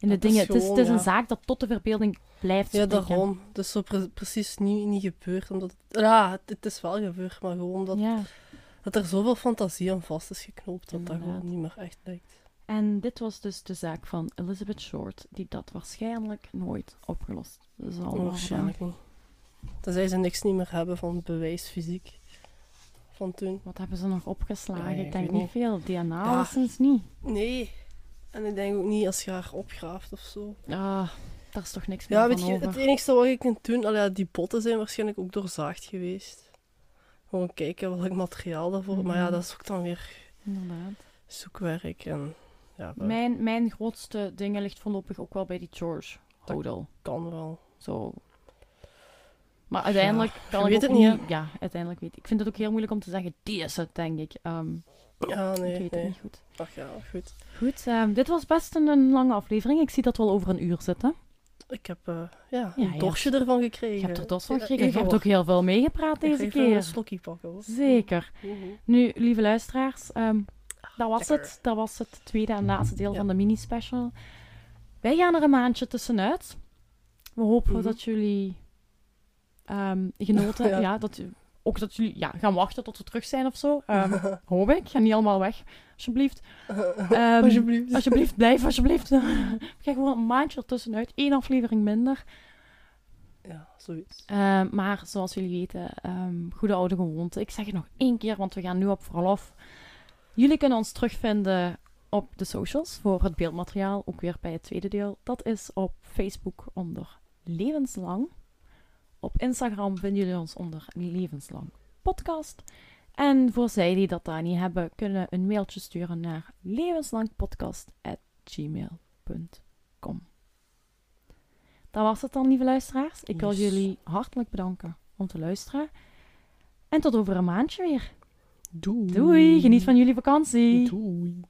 in de Het is. Het is, het is gewoon, een zaak dat tot de verbeelding blijft Ja, spreken. daarom. Het is zo pre- precies niet, niet gebeurd. Omdat het, ja, het, het is wel gebeurd, maar gewoon dat, Ja. dat er zoveel fantasie aan vast is geknoopt dat dat gewoon niet meer echt lijkt. En dit was dus de zaak van Elizabeth Short, die dat waarschijnlijk nooit opgelost zal worden. Waarschijnlijk niet. Tenzij ze niks niet meer hebben van bewijs fysiek van toen. Wat hebben ze nog opgeslagen? Ja, ik denk niet veel. DNA Ja. alleszins niet. Nee. En ik denk ook niet als je haar opgraaft of zo. Ah, daar is toch niks meer Ja, weet je, over. het enige wat je kunt doen, al ja, die botten zijn waarschijnlijk ook doorzaagd geweest. Gewoon kijken welk materiaal daarvoor. Maar ja, Mhm. dat is ook dan weer Inderdaad. zoekwerk. En ja, dat Mijn, mijn grootste dingen ligt voorlopig ook wel bij die George Dat- Hodel. kan wel. Zo. Maar uiteindelijk kan ik weet het niet... niet, Ja, uiteindelijk weet ik. Ik vind het ook heel moeilijk om te zeggen, die is het, denk ik. Ehm, Ja, nee, ik weet nee. het niet goed. Ach ja, goed. Goed, ehm, dit was best een, een lange aflevering. Ik zie dat we al over een uur zitten. Ik heb eh, ja, een ja. dorsje ervan gekregen. Je hebt er dos van Ja, gekregen. Je hebt ook heel veel meegepraat Ik deze ga even een keer. slokje pakken hoor. Zeker. Mhm. Nu, lieve luisteraars, ehm, dat was lekker. het. Dat was het tweede en laatste deel Ja. van de mini-special. Wij gaan er een maandje tussenuit. We hopen Mhm. dat jullie ehm, genoten, ja. Ja. dat, ook dat jullie ja, gaan wachten tot we terug zijn of zo. Ehm, hoop ik. Ga niet allemaal weg, alsjeblieft. Ehm, Alsjeblieft. Alsjeblieft, blijf alsjeblieft. We gaan gewoon een maandje ertussenuit. Eén aflevering minder. Ja, zoiets. Ehm, maar zoals jullie weten, goede oude gewoonte. Ik zeg het nog één keer, want we gaan nu op verlof. Jullie kunnen ons terugvinden op de socials voor het beeldmateriaal. Ook weer bij het tweede deel. Dat is op Facebook onder Levenslang. Op Instagram vinden jullie ons onder Levenslang Podcast. En voor zij die dat daar niet hebben, kunnen een mailtje sturen naar levenslangpodcast.gmail.com. dat was het dan, lieve luisteraars. Ik wil Yes. jullie hartelijk bedanken om te luisteren. En tot over een maandje weer. Doei. Doei, geniet van jullie vakantie. Doei.